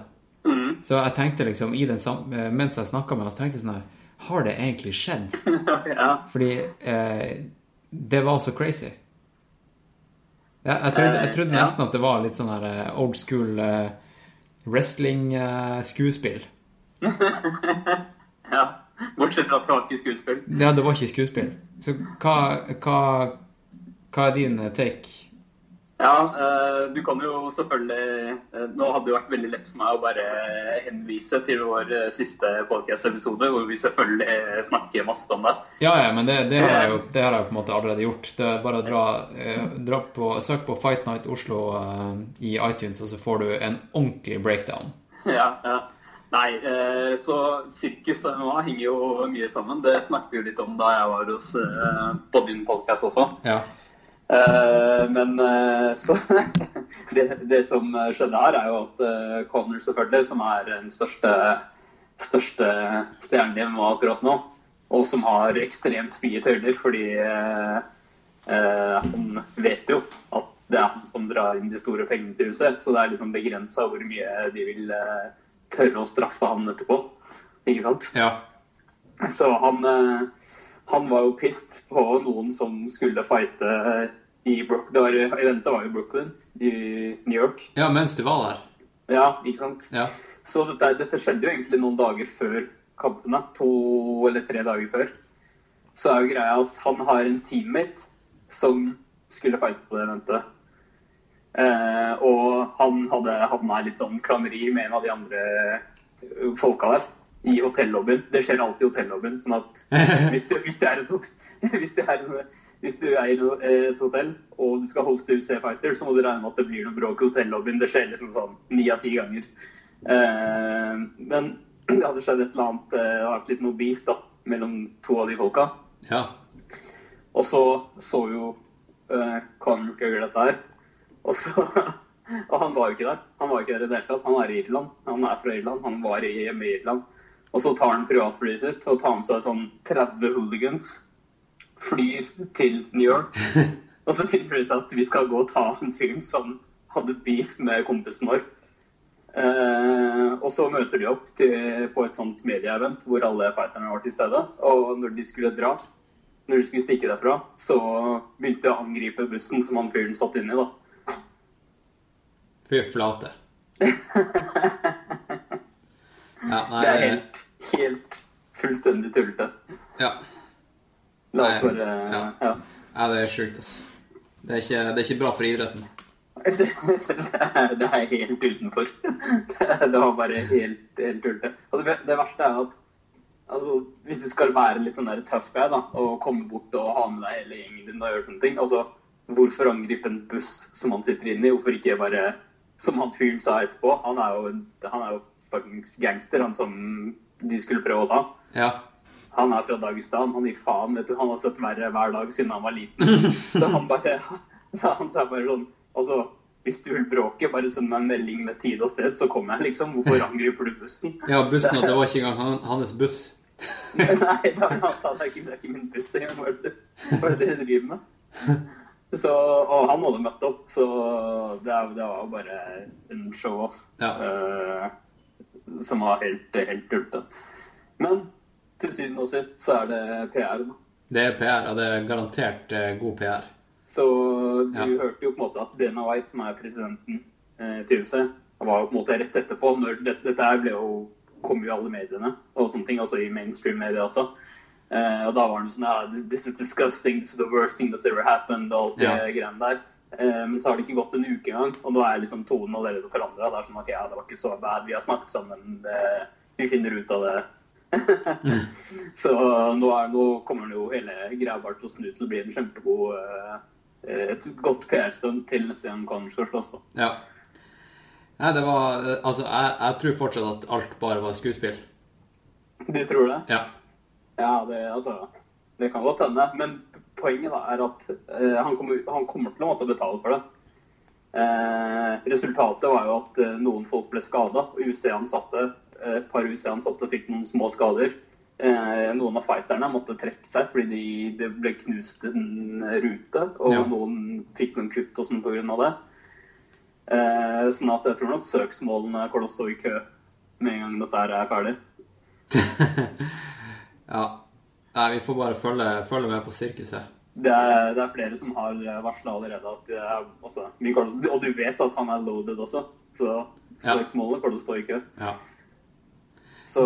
Mm. Så jeg tenkte liksom, i den sam eh, mens jeg snakka med ham, tenkte sånn her Har det egentlig skjedd? ja. Fordi eh, det var så crazy. Jeg, jeg trodde, jeg trodde Eh, ja. nesten at det var litt sånn her eh, old school eh, wrestling-skuespill. ja. Bortsett fra at det var ikke skuespill. Ja, det var ikke skuespill. Så hva, hva, hva er din eh, take? Ja, eh, du kan jo selvfølgelig eh, Nå hadde det vært veldig lett for meg å bare henvise til vår siste podcast-episode, hvor vi selvfølgelig snakker masse om det. Ja, ja, men det, det, har jeg jo, det har jeg på en måte allerede gjort. Det er bare å dra, dra på, søk på Fight Night Oslo i iTunes, og så får du en ordentlig breakdown. Ja, ja. Nei, så sirkus og MMA henger jo mye sammen. Det snakket vi litt om da jeg var hos på din podcast også. Ja. Eh, men eh, så det, det som skjedde her, er jo at uh, Connor selvfølgelig, som er den største, største stjernen i MMA akkurat nå, og som har ekstremt mye tøyler, fordi eh, eh, han vet jo at det er han som drar inn de store pengene til huset, så det er liksom begrensa hvor mye de vil eh, tørre å straffe han etterpå. Ikke sant? Ja. Så han, eh, han var jo pissed på noen som skulle fighte i Brook- det var, Eventet var jo Brooklyn i New York. ja, mens du var der. Ja, ikke sant? Ja. Så dette, dette skjedde jo egentlig noen dager før kampene. To eller tre dager før. Så er jo greia at han har en teammate som skulle fighte på det eventet. Eh, og han hadde havna i litt sånn klammeri med en av de andre folka der. I hotellobbyen. Det skjer alltid i hotellobbyen. sånn at hvis du, hvis du er et hvis du er, hvis du er i et hotell og du skal hoste UC Fighter, så må du regne med at det blir noe bråk i hotellobbyen. Det skjer liksom sånn ni av ti ganger. Eh, men det hadde skjedd et eller annet eh, Det hadde vært litt noe beef da, mellom to av de folka. Ja. Og så så jo eh, Conor McGregor dette her. Og, så, og han var jo ikke der. Han var ikke der i det hele tatt. Han er i Irland. Han er fra Irland. Han var i, hjemme i Irland. Og så tar han privatflyet sitt og tar med seg sånn 30 hooligans. Flyr til New York. Og så finner vi ut at vi skal gå og ta en film som hadde beef med kompisen vår. Eh, og så møter de opp til, på et sånt medieevent hvor alle fighterne var til stede. Og når de skulle dra, når de skulle stikke derfra, så begynte de å angripe bussen som han fyren satt inni. da. Fy flate. Ja, nei, Det er helt, helt fullstendig tullete. Ja. La oss bare ja. ja. ja, det er sjukt, altså. Det er, ikke, det er ikke bra for idretten. Det, det, er, det er helt utenfor. Det, det var bare helt, helt tullete. Og det, det verste er at altså, hvis du skal være litt sånn der tough guy da, og komme bort og ha med deg hele gjengen din og gjøre sånne ting altså, Hvorfor angripe en buss som han sitter inne i? Hvorfor ikke bare Som han fyren sa etterpå, han er jo, han er jo fuckings gangster, han som de skulle prøve å ta. Ja. Han er fra Dagestan. Han gir faen. vet du. Han har sett verre hver dag siden han var liten. Så han bare så han sa bare sånn Altså, hvis du vil bråke, bare send meg en melding med tid og sted, så kommer jeg, liksom. Hvorfor angriper du bussen? ja, bussen, og det var ikke engang han, hans buss. Nei, da, han sa det er ikke, det er ikke min buss engang. Hva er det er dere driver med? Så, og han hadde møtt opp, så det, det var bare en show-off Ja. eh, som var helt, helt tullete. Men til syvende og sist så er det PR. da. Det er PR, og det er garantert eh, god PR. Så du Ja. hørte jo på en måte at Dana White, som er presidenten eh, til UFC, var jo på en måte rett etterpå. Når det, dette her ble jo, kom jo i alle mediene, og sånne ting, også i mainstream media også. Eh, og da var han sånn ja, This is disgusting, this is the worst thing that's ever happened, og alt det Ja. greiene der. Eh, men så har det ikke gått en uke engang, og nå er liksom tonen allerede forandra. Det er sånn ok, ja, det var ikke så bad, vi har snakket sammen, det, vi finner ut av det. så nå, er, nå kommer det jo hele greia bare til å snu til å bli en kjempegod eh, eh, et godt PR-stunt til neste gang Connor skal slåss. da. Ja. Nei, det var Altså, jeg, jeg tror fortsatt at alt bare var skuespill. Du tror det? Ja. Ja, det, altså, det kan godt hende. Men poenget da er at eh, han, kommer, han kommer til å måtte betale for det. Eh, resultatet var jo at eh, noen folk ble skada. UC-ansatte, eh, et par UC-ansatte fikk noen små skader. Eh, noen av fighterne måtte trekke seg fordi de, det ble knust en rute. Og Ja. noen fikk noen kutt og sånn pga. det. Eh, sånn at jeg tror nok søksmålene kommer til å stå i kø med en gang dette er ferdig. ja. Nei, vi får bare følge, følge med på sirkuset. Det er, det er flere som har varsla allerede at er, også, kommer- Og du vet at han er loaded også, så søksmålet kommer til å stå i kø. Ja. Så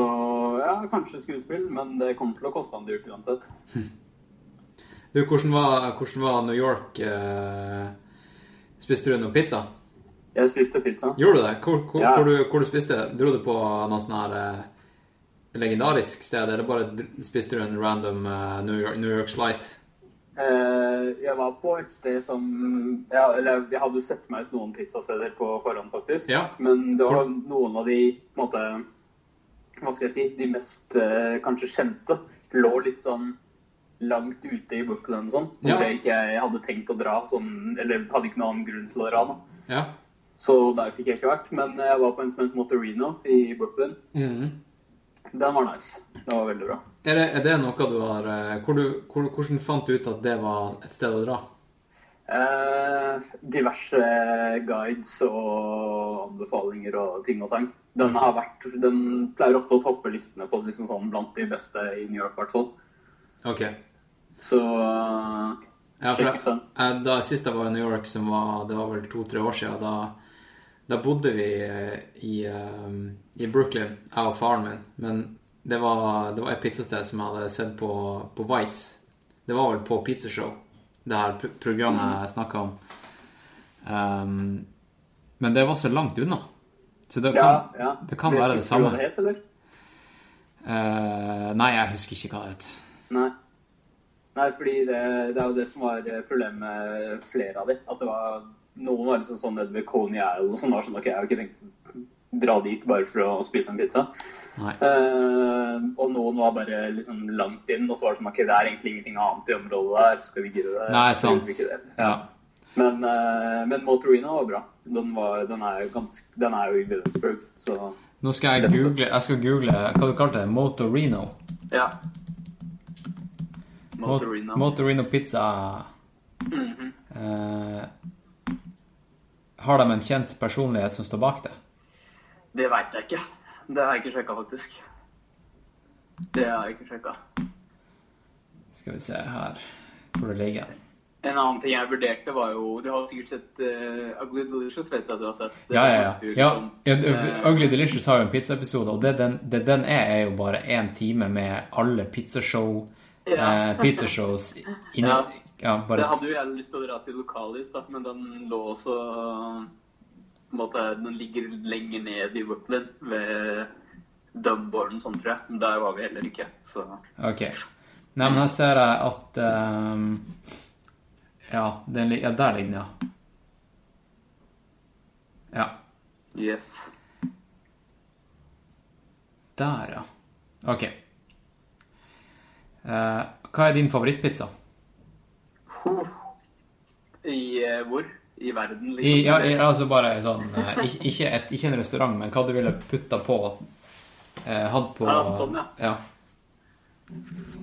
ja, kanskje skuespill, men det kommer til å koste han dyrt uansett. Du, hvordan var, hvordan var New York? Eh, spiste du noe pizza? Jeg spiste pizza. Gjorde du det? Hvor, hvor, Ja. hvor, du, hvor du spiste? Dro du på noe sånn her eh, legendarisk sted, eller bare spiste du en random eh, New, York, New York slice? Eh, jeg var på et sted som ja, Eller jeg hadde jo sett meg ut noen pizzasteder på forhånd, faktisk. Ja. Men det var noen av de på en måte Hva skal jeg si De mest eh, kanskje kjente lå litt sånn langt ute i Brooklyn og sånn. Hvor Ja. jeg ikke hadde tenkt å dra, sånn, eller hadde ikke noen annen grunn til å dra. da. Ja. Så der fikk jeg ikke vært. Men jeg var på en som het Motorino i Brooklyn. Mhm. Den var nice. Det var veldig bra. Er, det, er det noe du har eh, hvor du, hvor, Hvordan fant du ut at det var et sted å dra? Eh, diverse guides og anbefalinger og ting og tang. Den, har vært, den pleier ofte å toppe listene på liksom sånn blant de beste i New York, i hvert fall. Ok. Så Ja, sjekk den. jeg, da Sist jeg var i New York, som var, det var vel to-tre år siden, da, da bodde vi eh, i, eh, i Brooklyn, jeg og faren min. Men det var, det var et pizzasted som jeg hadde sett på, på Vice. Det var vel på Pizzashow, det her programmet jeg snakka om. Um, men det var så langt unna. Så det kan, ja. det kan være det samme. hva det het, eller? Uh, nei, jeg husker ikke hva det het. Nei. Nei, fordi det, det er jo det som var problemet med flere av de. At det var noen var liksom sånn nede ved Coney Isle og sånn. var sånn, ok, Jeg har ikke tenkt å dra dit bare for å spise en pizza. Eh, og noen var bare liksom langt inn, og så var det sånn ok, det er egentlig ingenting annet i området der. Skal vi gidde det? Nei, sant. det. Ja. Men, uh, men Motorino var bra. Den, var, den, er, jo ganske, den er jo i Williamsburg, så Nå skal jeg google Jeg skal google Hva du kalte det? Motorino? ja. Motorino. Motorino pizza. Mhm. Eh, har de en kjent personlighet som står bak det? Det veit jeg ikke. Det har jeg ikke sjekka, faktisk. Det har jeg ikke sjekka. Skal vi se her hvor det ligger. En annen ting jeg vurderte, var jo Du har sikkert sett uh, Ugly Delicious, vet jeg at du har sett. Ja, ja, ja. ja ja, Ugly Delicious har jo en pizzaepisode, og det den, det den er, er jo bare én time med alle pizzashow Ja. eh, pizzashows inni Ja. Ja, bare Det hadde jo jeg lyst til å dra til Lokalis, da, men den lå også måte, Den ligger lenger ned i Brooklyn, ved Dunborn og sånn, tror jeg. Men der var vi heller ikke. Så Ok. Nei, men her ser jeg at um, Ja, den, ja der ligger den, ja. Ja. yes. Der, ja. Ok. Uh, hva er din favorittpizza? I uh, hvor? I verden, liksom? I, ja, i, altså bare sånn eh, ikke, ikke, et, ikke en restaurant, men hva du ville putta på eh, Hatt på Ja, sånn, ja. ja.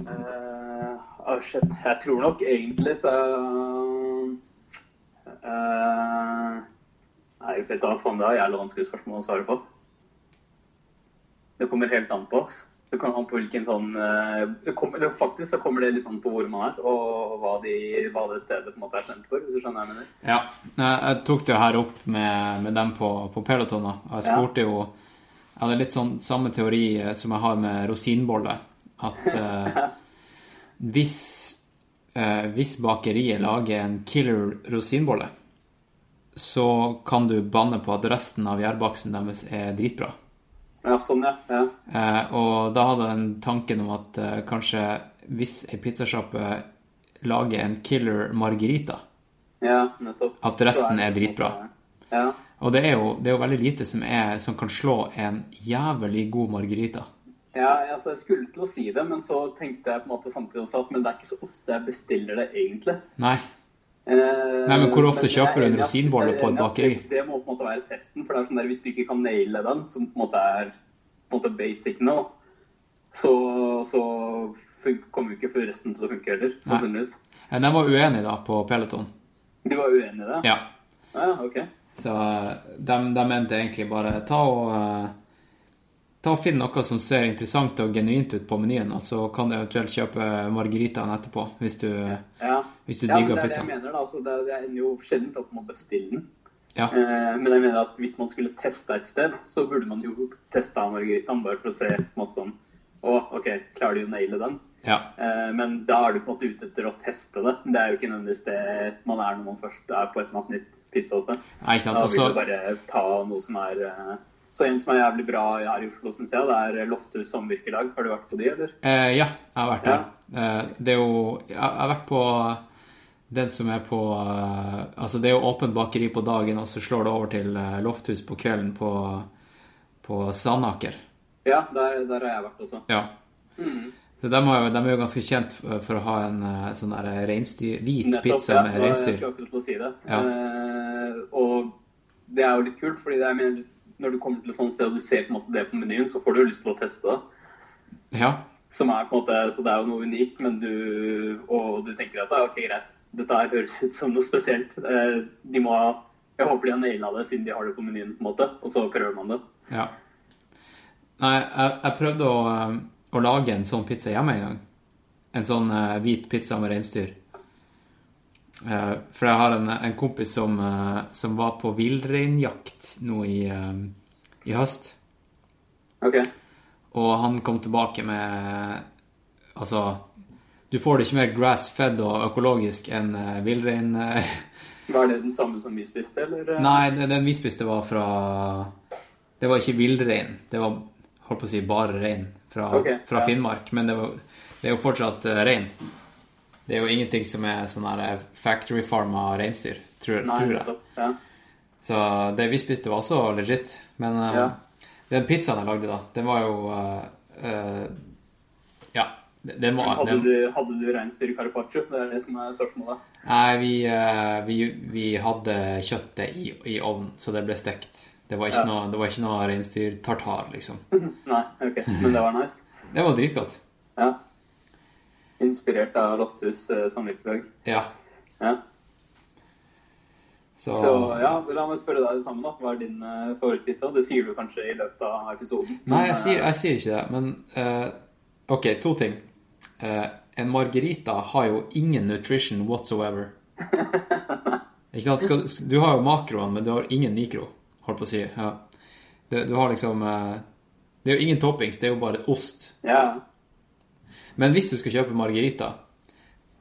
Uh, oh shit. Jeg tror nok egentlig så uh, Nei, vet da faen, det er jævlig vanskelig spørsmål å svare på. Det kommer helt an på. Det kommer an på hvilken sånn eh, det kommer, det, Faktisk så kommer det litt an på hvor man er, og hva, de, hva det stedet på en måte er kjent for, hvis du skjønner hva jeg mener. Ja, jeg tok det jo her opp med, med dem på, på Peloton. da. Jeg spurte jo Jeg hadde litt sånn samme teori eh, som jeg har med rosinboller, At eh, hvis, eh, hvis bakeriet lager en killer rosinbolle, så kan du banne på at resten av gjærbaksten deres er dritbra. Ja, sånn, ja. ja. Eh, og da hadde jeg den tanken om at eh, kanskje hvis ei pizzasjappe lager en killer margarita, Ja, nettopp. At resten er, er dritbra. Ja. Og det er jo, det er jo veldig lite som, er, som kan slå en jævlig god margarita. Ja, altså jeg skulle til å si det, men så tenkte jeg på en måte samtidig også at men det er ikke så ofte jeg bestiller det egentlig. Nei. Eh, Nei, men hvor ofte er kjøper du en rosinbolle på et bakeri? Det, må på en måte være testen, for det er sånn der hvis du ikke kan naile den, som på en måte er på en måte basic nå, så, så kommer jo ikke for resten til å funke heller, sannsynligvis. Eh, De var uenige da på Peloton. De var uenig i det? Ja. Ja, ok. Så eh, de, de mente egentlig bare ta og eh, Ta og Finn noe som ser interessant og genuint ut på menyen, og så kan du eventuelt kjøpe margaritaen etterpå, hvis du, Ja. hvis du ja, men digger det er det jeg mener. Altså, det, er- jeg ender jo sjelden opp med å bestille den. Ja. Eh, men jeg mener at hvis man skulle teste et sted, så burde man jo testa margaritaen bare for å se på en måte sånn Å, OK, klarer de å naile den? Ja. Eh, men da er du på en måte ute etter å teste det. Det er jo ikke nødvendigvis det man er når man først er på et eller annet nytt pizzasted. Da vil du bare ta noe som er eh, Så en som er jævlig bra her i Oslo, syns jeg, det er Lofthus samvirkelag. Har du vært på de, eller? Eh, ja, jeg har vært der. Eh, det er jo Jeg har vært på den som er på eh, Altså, det er jo åpent bakeri på dagen, og så slår det over til eh, Lofthus på kvelden på, på Sandaker. Ja, der, der har jeg vært også. Ja. Mm. Så de, har de er jo ganske kjent for, for å ha en eh, sånn der reinsdyr Hvit Nettopp, pizza ja, med det ja. Jeg reinsdyr. skulle akkurat til å si det. Ja. Eh, og det er jo litt kult, fordi det er, mer- når du kommer til et sånt sted og du ser på en måte det på menyen, så får du lyst til å teste det. Ja. Som er på en måte, Så det er jo noe unikt, men du, og du tenker at ok, greit, dette her høres ut som noe spesielt. Eh, de må ha, Jeg håper de har naila det siden de har det på menyen, på en måte. Og så prøver man det. Ja. Nei, jeg, jeg prøvde å, eh, å lage en sånn pizza hjemme en gang. En sånn eh, hvit pizza med reinsdyr. Eh, for jeg har en, en kompis som, eh, som var på villreinjakt nå i, eh, i høst. Ok. Og han kom tilbake med Altså, du får det ikke mer grass-fed og økologisk enn villrein... Var det den samme som vi spiste, eller? Nei, den, den vi spiste var fra Det var ikke villrein. Det var holdt på å si bare rein fra, okay, fra ja. Finnmark. Men det, var, det er jo fortsatt rein. Det er jo ingenting som er sånn her eh, factory farma reinsdyr, tror, Nei, tror jeg. Ja. Så det vi spiste, var også legit. Men Ja. den pizzaen jeg lagde da, den var jo uh, uh, Ja. Det den var Hadde den, du, hadde du reinsdyr carpaccio? Det er det som er spørsmålet. Nei, vi, vi, vi hadde kjøttet i, i ovnen, så det ble stekt. Det var ikke Ja. noe, det var ikke noe reinsdyrtartar, liksom. Nei, ok. Men det var nice. Det var dritgodt. Ja. Inspirert av Lofthus eh, samvirkelag. Ja. Ja. Så, Så ja, la meg spørre deg det samme, da. Hva er din eh, favorittpizza? Det sier du kanskje i løpet av episoden. Nei, jeg sier, eh, jeg sier ikke det, men eh, OK, to ting. Eh, en margarita har jo ingen nutrition whatsoever. Ikke sant? Skal, du har jo makroen, men du har ingen mikro, holdt på å si. Ja. Du, du har liksom Det er jo ingen toppings, det er jo bare ost. Ja. Men hvis du skal kjøpe margarita,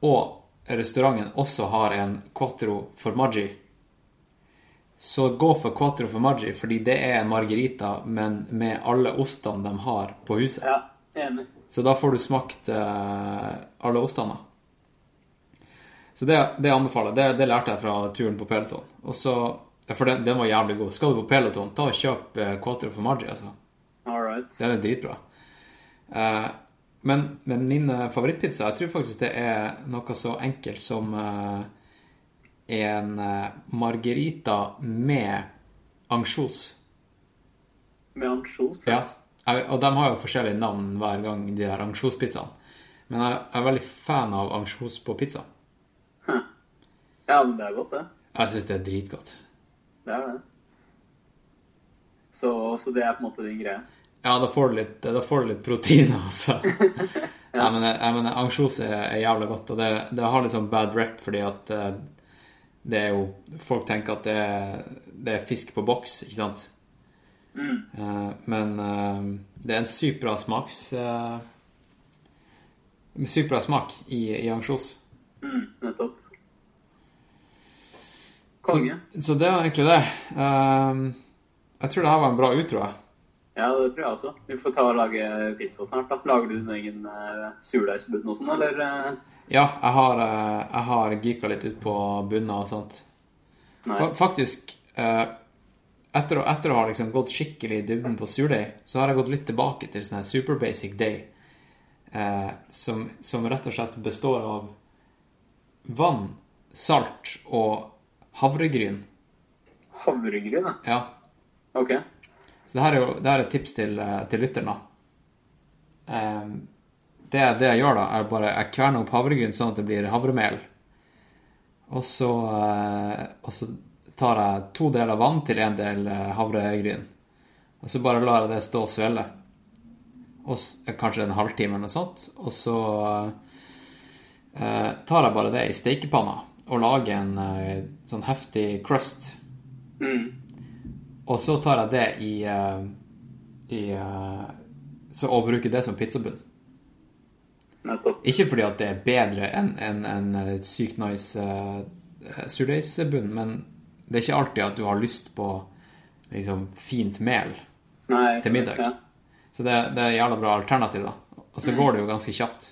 og restauranten også har en quattro formaggi, så gå for quattro formaggi, fordi det er en margarita, men med alle ostene de har på huset. ja. Enig. Så da får du smakt eh, alle ostene. Så det, det anbefaler jeg. Det, det lærte jeg fra turen på Peloton. Og så, for den, den var jævlig god. Skal du på Peloton, ta og kjøp eh, quattro formaggi, altså. All right. Den er dritbra. Eh, men, men min eh, favorittpizza, jeg tror faktisk det er noe så enkelt som eh, en eh, margarita med ansjos. Med ansjos? Ja. Jeg, og de har jo forskjellige navn hver gang, de der ansjospizzaene. Men jeg, er veldig fan av ansjos på pizza. Ja, men det er godt, det. Jeg syns det er dritgodt. Det er det. Så, så det er på en måte din greie? Ja, da får du litt, litt proteiner, altså. Nei, men, jeg mener, ansjos er, er jævlig godt, og det, det har litt sånn bad rep fordi at eh, det er jo Folk tenker at det er, det er fisk på boks, ikke sant? Mm. Eh, men eh, det er en sykt bra smaks uh, Sykt bra smak i, i ansjos. Mm, nettopp. Så, Konge. så det var egentlig det. Jeg tror det her var en bra utro. jeg. Ja, det tror jeg også. Vi får ta og lage pizza snart. da. Lager du din egen uh, surdeigsbunn og sånn, eller? eh? Ja, jeg har, uh, jeg har geeka litt ut på bunner og sånt. Nice. Fa- Faktisk, uh, etter, å, etter å ha liksom gått skikkelig i dybden på surdeig, så har jeg gått litt tilbake til sånn her super basic day, uh, som, som rett og slett består av vann, salt og havregryn. Havregryn, ja. Ja. Ok. Så det her er jo det her er et tips til, eh, til lytteren, da. Um, det, det jeg gjør da, er bare jeg kverner opp havregryn sånn at det blir havremel. Og så, eh, og så tar jeg to deler vann til en del eh, havregryn. Og så bare lar jeg det stå og svelle. Og kanskje en halvtime eller noe sånt. Og så eh, tar jeg bare det i stekepanna og lager en eh, sånn heftig crust. Mm. Og så tar jeg det i, eh, i eh, så, Og bruker det som pizzabunn. Nettopp. Ikke fordi at det er bedre enn en, en, eh, sykt nice uh, surdeigsbunn, men det er ikke alltid at du har lyst på liksom fint mel Nei, til middag. Ja. Så det, det er et jævla bra alternativ, da. Og så går det jo ganske kjapt.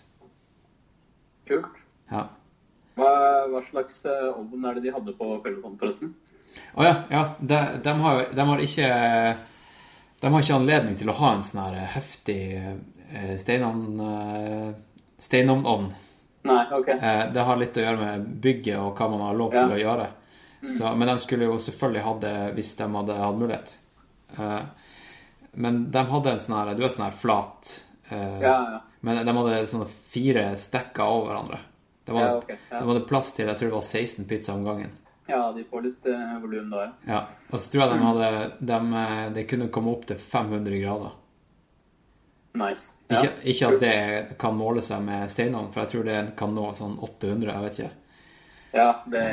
Kult. Ja. Hva, hva slags eh, ovn er det de hadde på Peloton, forresten? Å ja, ja. De, de, har, de har ikke De har ikke anledning til å ha en sånn her heftig eh, steinovn eh. Nei, ok. Eh, Det har litt å gjøre med bygget og hva man har lov Ja. til å gjøre. Så, men de skulle jo selvfølgelig hatt det hvis de hadde hatt mulighet. Men de hadde en sånn her Du vet sånn her flat Ja, ja. Men de hadde sånne fire stekker over hverandre. Det var, Ja, ok, ja. de hadde plass til jeg tror det var 16 pizza om gangen. Ja, de får litt uh, volum da, ja. Ja, og så tror jeg de Mm. hadde de, de kunne komme opp til 500 grader. Nice. Ja. ikke at det kan måle seg med steinovn, for jeg tror det kan nå sånn 800, jeg vet ikke. Ja, det,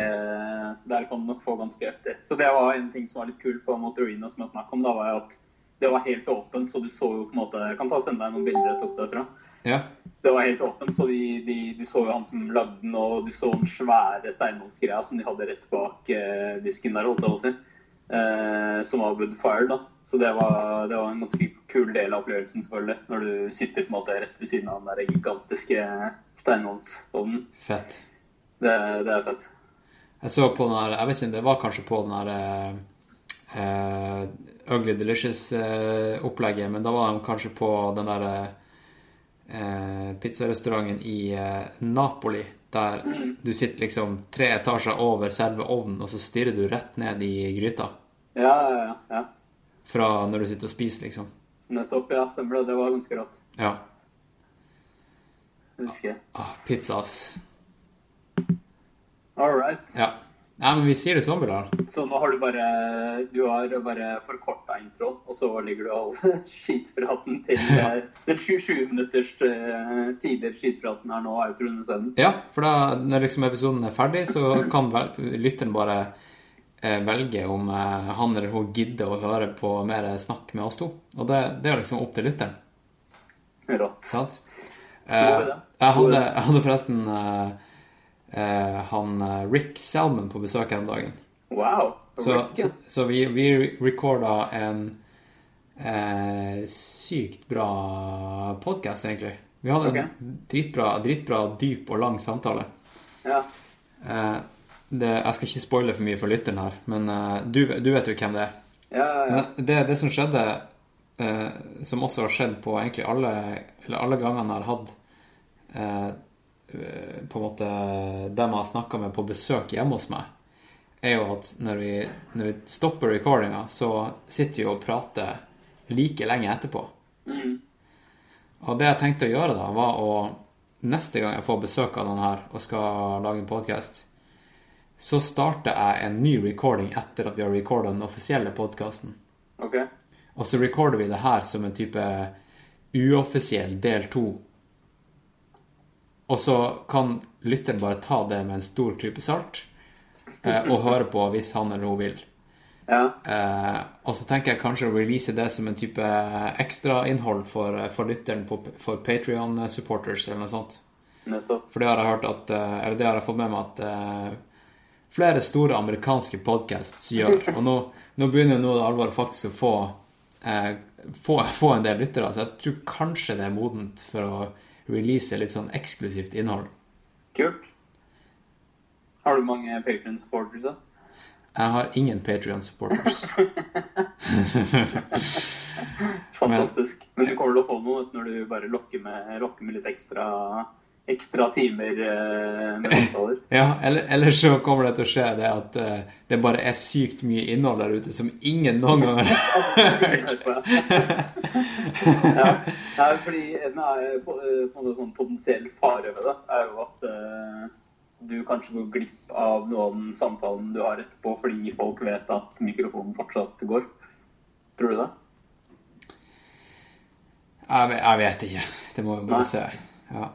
der kan du nok få ganske heftig. Så det var en ting som var litt kult på Motorino som jeg snakket om, da var at det var helt åpent, så du så jo på en måte Jeg kan ta og sende deg noen bilder jeg tok derfra. Ja, Det var helt åpent, så de, de, de så jo han som lagde den, og du så den svære steinmannsgreia som de hadde rett bak eh, disken der, holdt jeg på å si. Eh, som var wood fire, da. Så det var, det var en ganske kul del av opplevelsen, selvfølgelig. Når du sitter på en måte rett ved siden av den der gigantiske steinmannsovnen. fett. Det, det er fett. Jeg så på den her Jeg vet ikke, det var kanskje på den her eh, eh, Ugly Delicious-opplegget, men da var de kanskje på den der eh, pizzarestauranten i eh, Napoli, der du sitter liksom tre etasjer over selve ovnen, og så stirrer du rett ned i gryta Ja, ja, ja, fra når du sitter og spiser, liksom. Nettopp. Ja, stemmer det. Det var ganske rått. Ja. Jeg husker jeg. Ah, pizza, ass. All right. Ja. Nei, men vi sier det sånn, Bilal. Så nå har du bare Du har bare forkorta introen, og så ligger du all skitpraten til den 27 minutters eh, tidligere skitpraten her nå, outroen senden. Ja, for da, når liksom episoden er ferdig, så kan lytteren bare eh, velge om eh, han eller hun gidder å høre på mer snakk med oss to. Og det, det er liksom opp til lytteren. Rått. Sant? Eh, jeg, jeg hadde forresten han eh, Rick Salmon på besøk her om dagen. Wow. Så, Rick, så, ja. så vi, vi recorda en eh, sykt bra podkast, egentlig. Vi hadde en dritbra, dritbra, dyp og lang samtale. ja. Eh, det, jeg skal ikke spoile for mye for lytteren her, men eh, du, du vet jo hvem det er. Ja, det, det som skjedde, eh, som også har skjedd på egentlig alle, eller alle gangene jeg har hatt eh, eh, på en måte dem jeg har snakka med på besøk hjemme hos meg, er jo at når vi, når vi stopper recordinga, så sitter vi og prater like lenge etterpå. Mm. Og det jeg tenkte å gjøre da, var å Neste gang jeg får besøk av den her og skal lage en podkast, så starter jeg en ny recording etter at vi har recorda den offisielle podkasten. Ok. Og så recorder vi det her som en type uoffisiell del to. Og så kan lytteren bare ta det med en stor klype salt eh, og høre på hvis han eller hun vil. Ja. Eh, og så tenker jeg kanskje å release det som en type ekstrainnhold for, for lytteren på, for Patrion-supporters eller noe sånt. Nettopp. For det har jeg hørt at eh, Eller det har jeg fått med meg at eh, flere store amerikanske podcasts gjør. Og nå, nå begynner jo nå det alvoret faktisk å få eh, få, få en del lyttere. Så jeg tror kanskje det er modent for å release litt sånn eksklusivt innhold. Kult. Har du mange Patreon supporters, da? Jeg har ingen Patrion-supporters. Fantastisk. Men du kommer til å få noe når du bare lokker med, lokker med litt ekstra, ekstra timer eh, med samtaler. Ja, eller, eller så kommer det til å skje det at eh, det bare er sykt mye innhold der ute som ingen noen gang har Absolutt. ja. Nei, fordi en er på, eh, på en sånn potensiell fare ved det, er jo at uh, du kanskje går glipp av noe av den samtalen du har etterpå, fordi folk vet at mikrofonen fortsatt går. Tror du det? Jeg, jeg vet ikke. Det må vi bare Nei. se. Ja,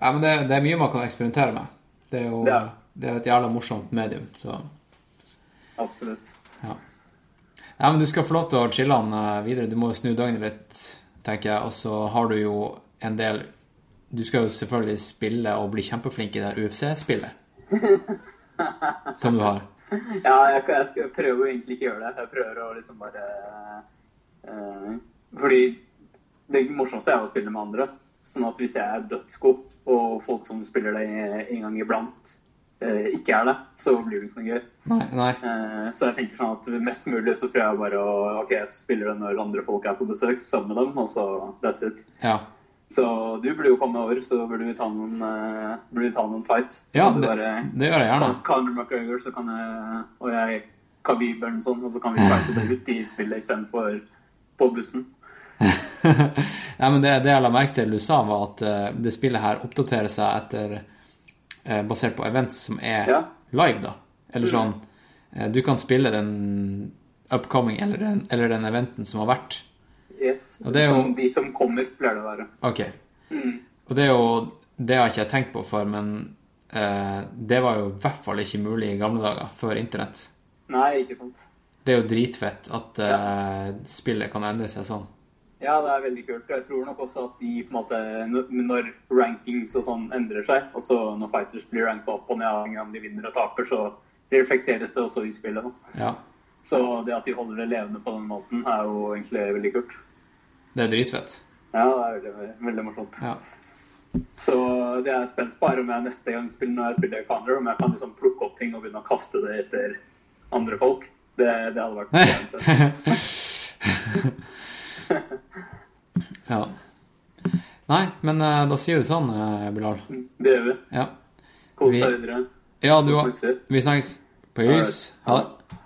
ja men det, det er mye man kan eksperimentere med. Det er jo Ja. det er et jævla morsomt medium, så Absolutt. ja. ja. Men du skal få lov til å chille han eh, videre. Du må jo snu døgnet litt, tenker jeg. Og så har du jo en del Du skal jo selvfølgelig spille og bli kjempeflink i det UFC-spillet. Som du har. Ja, jeg, jeg, skal, prøver jo egentlig ikke å gjøre det. Jeg prøver å liksom bare øh, Fordi det morsomste er å spille med andre. Sånn at hvis jeg er dødsgod, og folk som spiller det en gang iblant, eh, ikke er det, så blir det ikke noe gøy. Nei, nei. Eh, så jeg tenker sånn at mest mulig så prøver jeg bare å Ok, jeg spiller det når andre folk er på besøk, sammen med dem, og så that's it. Ja. Så du burde jo komme over, så burde vi ta noen, uh, vi ta noen fights. Så Ja, kan det, bare det gjør jeg gjerne. Conor McGregor, så kan jeg, og jeg Khabib eller noe sånt, og så kan vi fighte det ut i spillet istedenfor på bussen. Nei, men det, det jeg la merke til du sa, var at uh, det spillet her oppdaterer seg etter uh, Basert på events som er Ja. live, da. Eller sånn uh, Du kan spille den upcoming eller den, eller den eventen som har vært. Yes. Og det er jo- Som de som kommer, pleier det å være. Ok. Mm. Og det er jo Det har ikke jeg tenkt på før, men det var jo i hvert fall ikke mulig i gamle dager, før internett. Nei, ikke sant. Det er jo dritfett at ja. spillet kan endre seg sånn. Ja, det er veldig kult. Jeg tror nok også at de på en måte Når rankings og sånn endrer seg, og så når fighters blir ranka opp og ned avhengig av om de vinner og taper, så reflekteres det også i spillet. Ja. Så det at de holder det levende på den måten, er jo egentlig veldig kult. Det er dritfett. Ja, det er veldig, veldig morsomt. Ja. Så det jeg er spent på, er om jeg neste gang spiller når jeg spiller Conor, om jeg kan liksom plukke opp ting og begynne å kaste det etter andre folk. Det, det hadde vært ja. Nei, men eh, da sier det sånn, eh, Bilal. Det gjør vi. Ja. Kos deg videre. Ja, du òg. Vi snakkes. Peace. Ha det.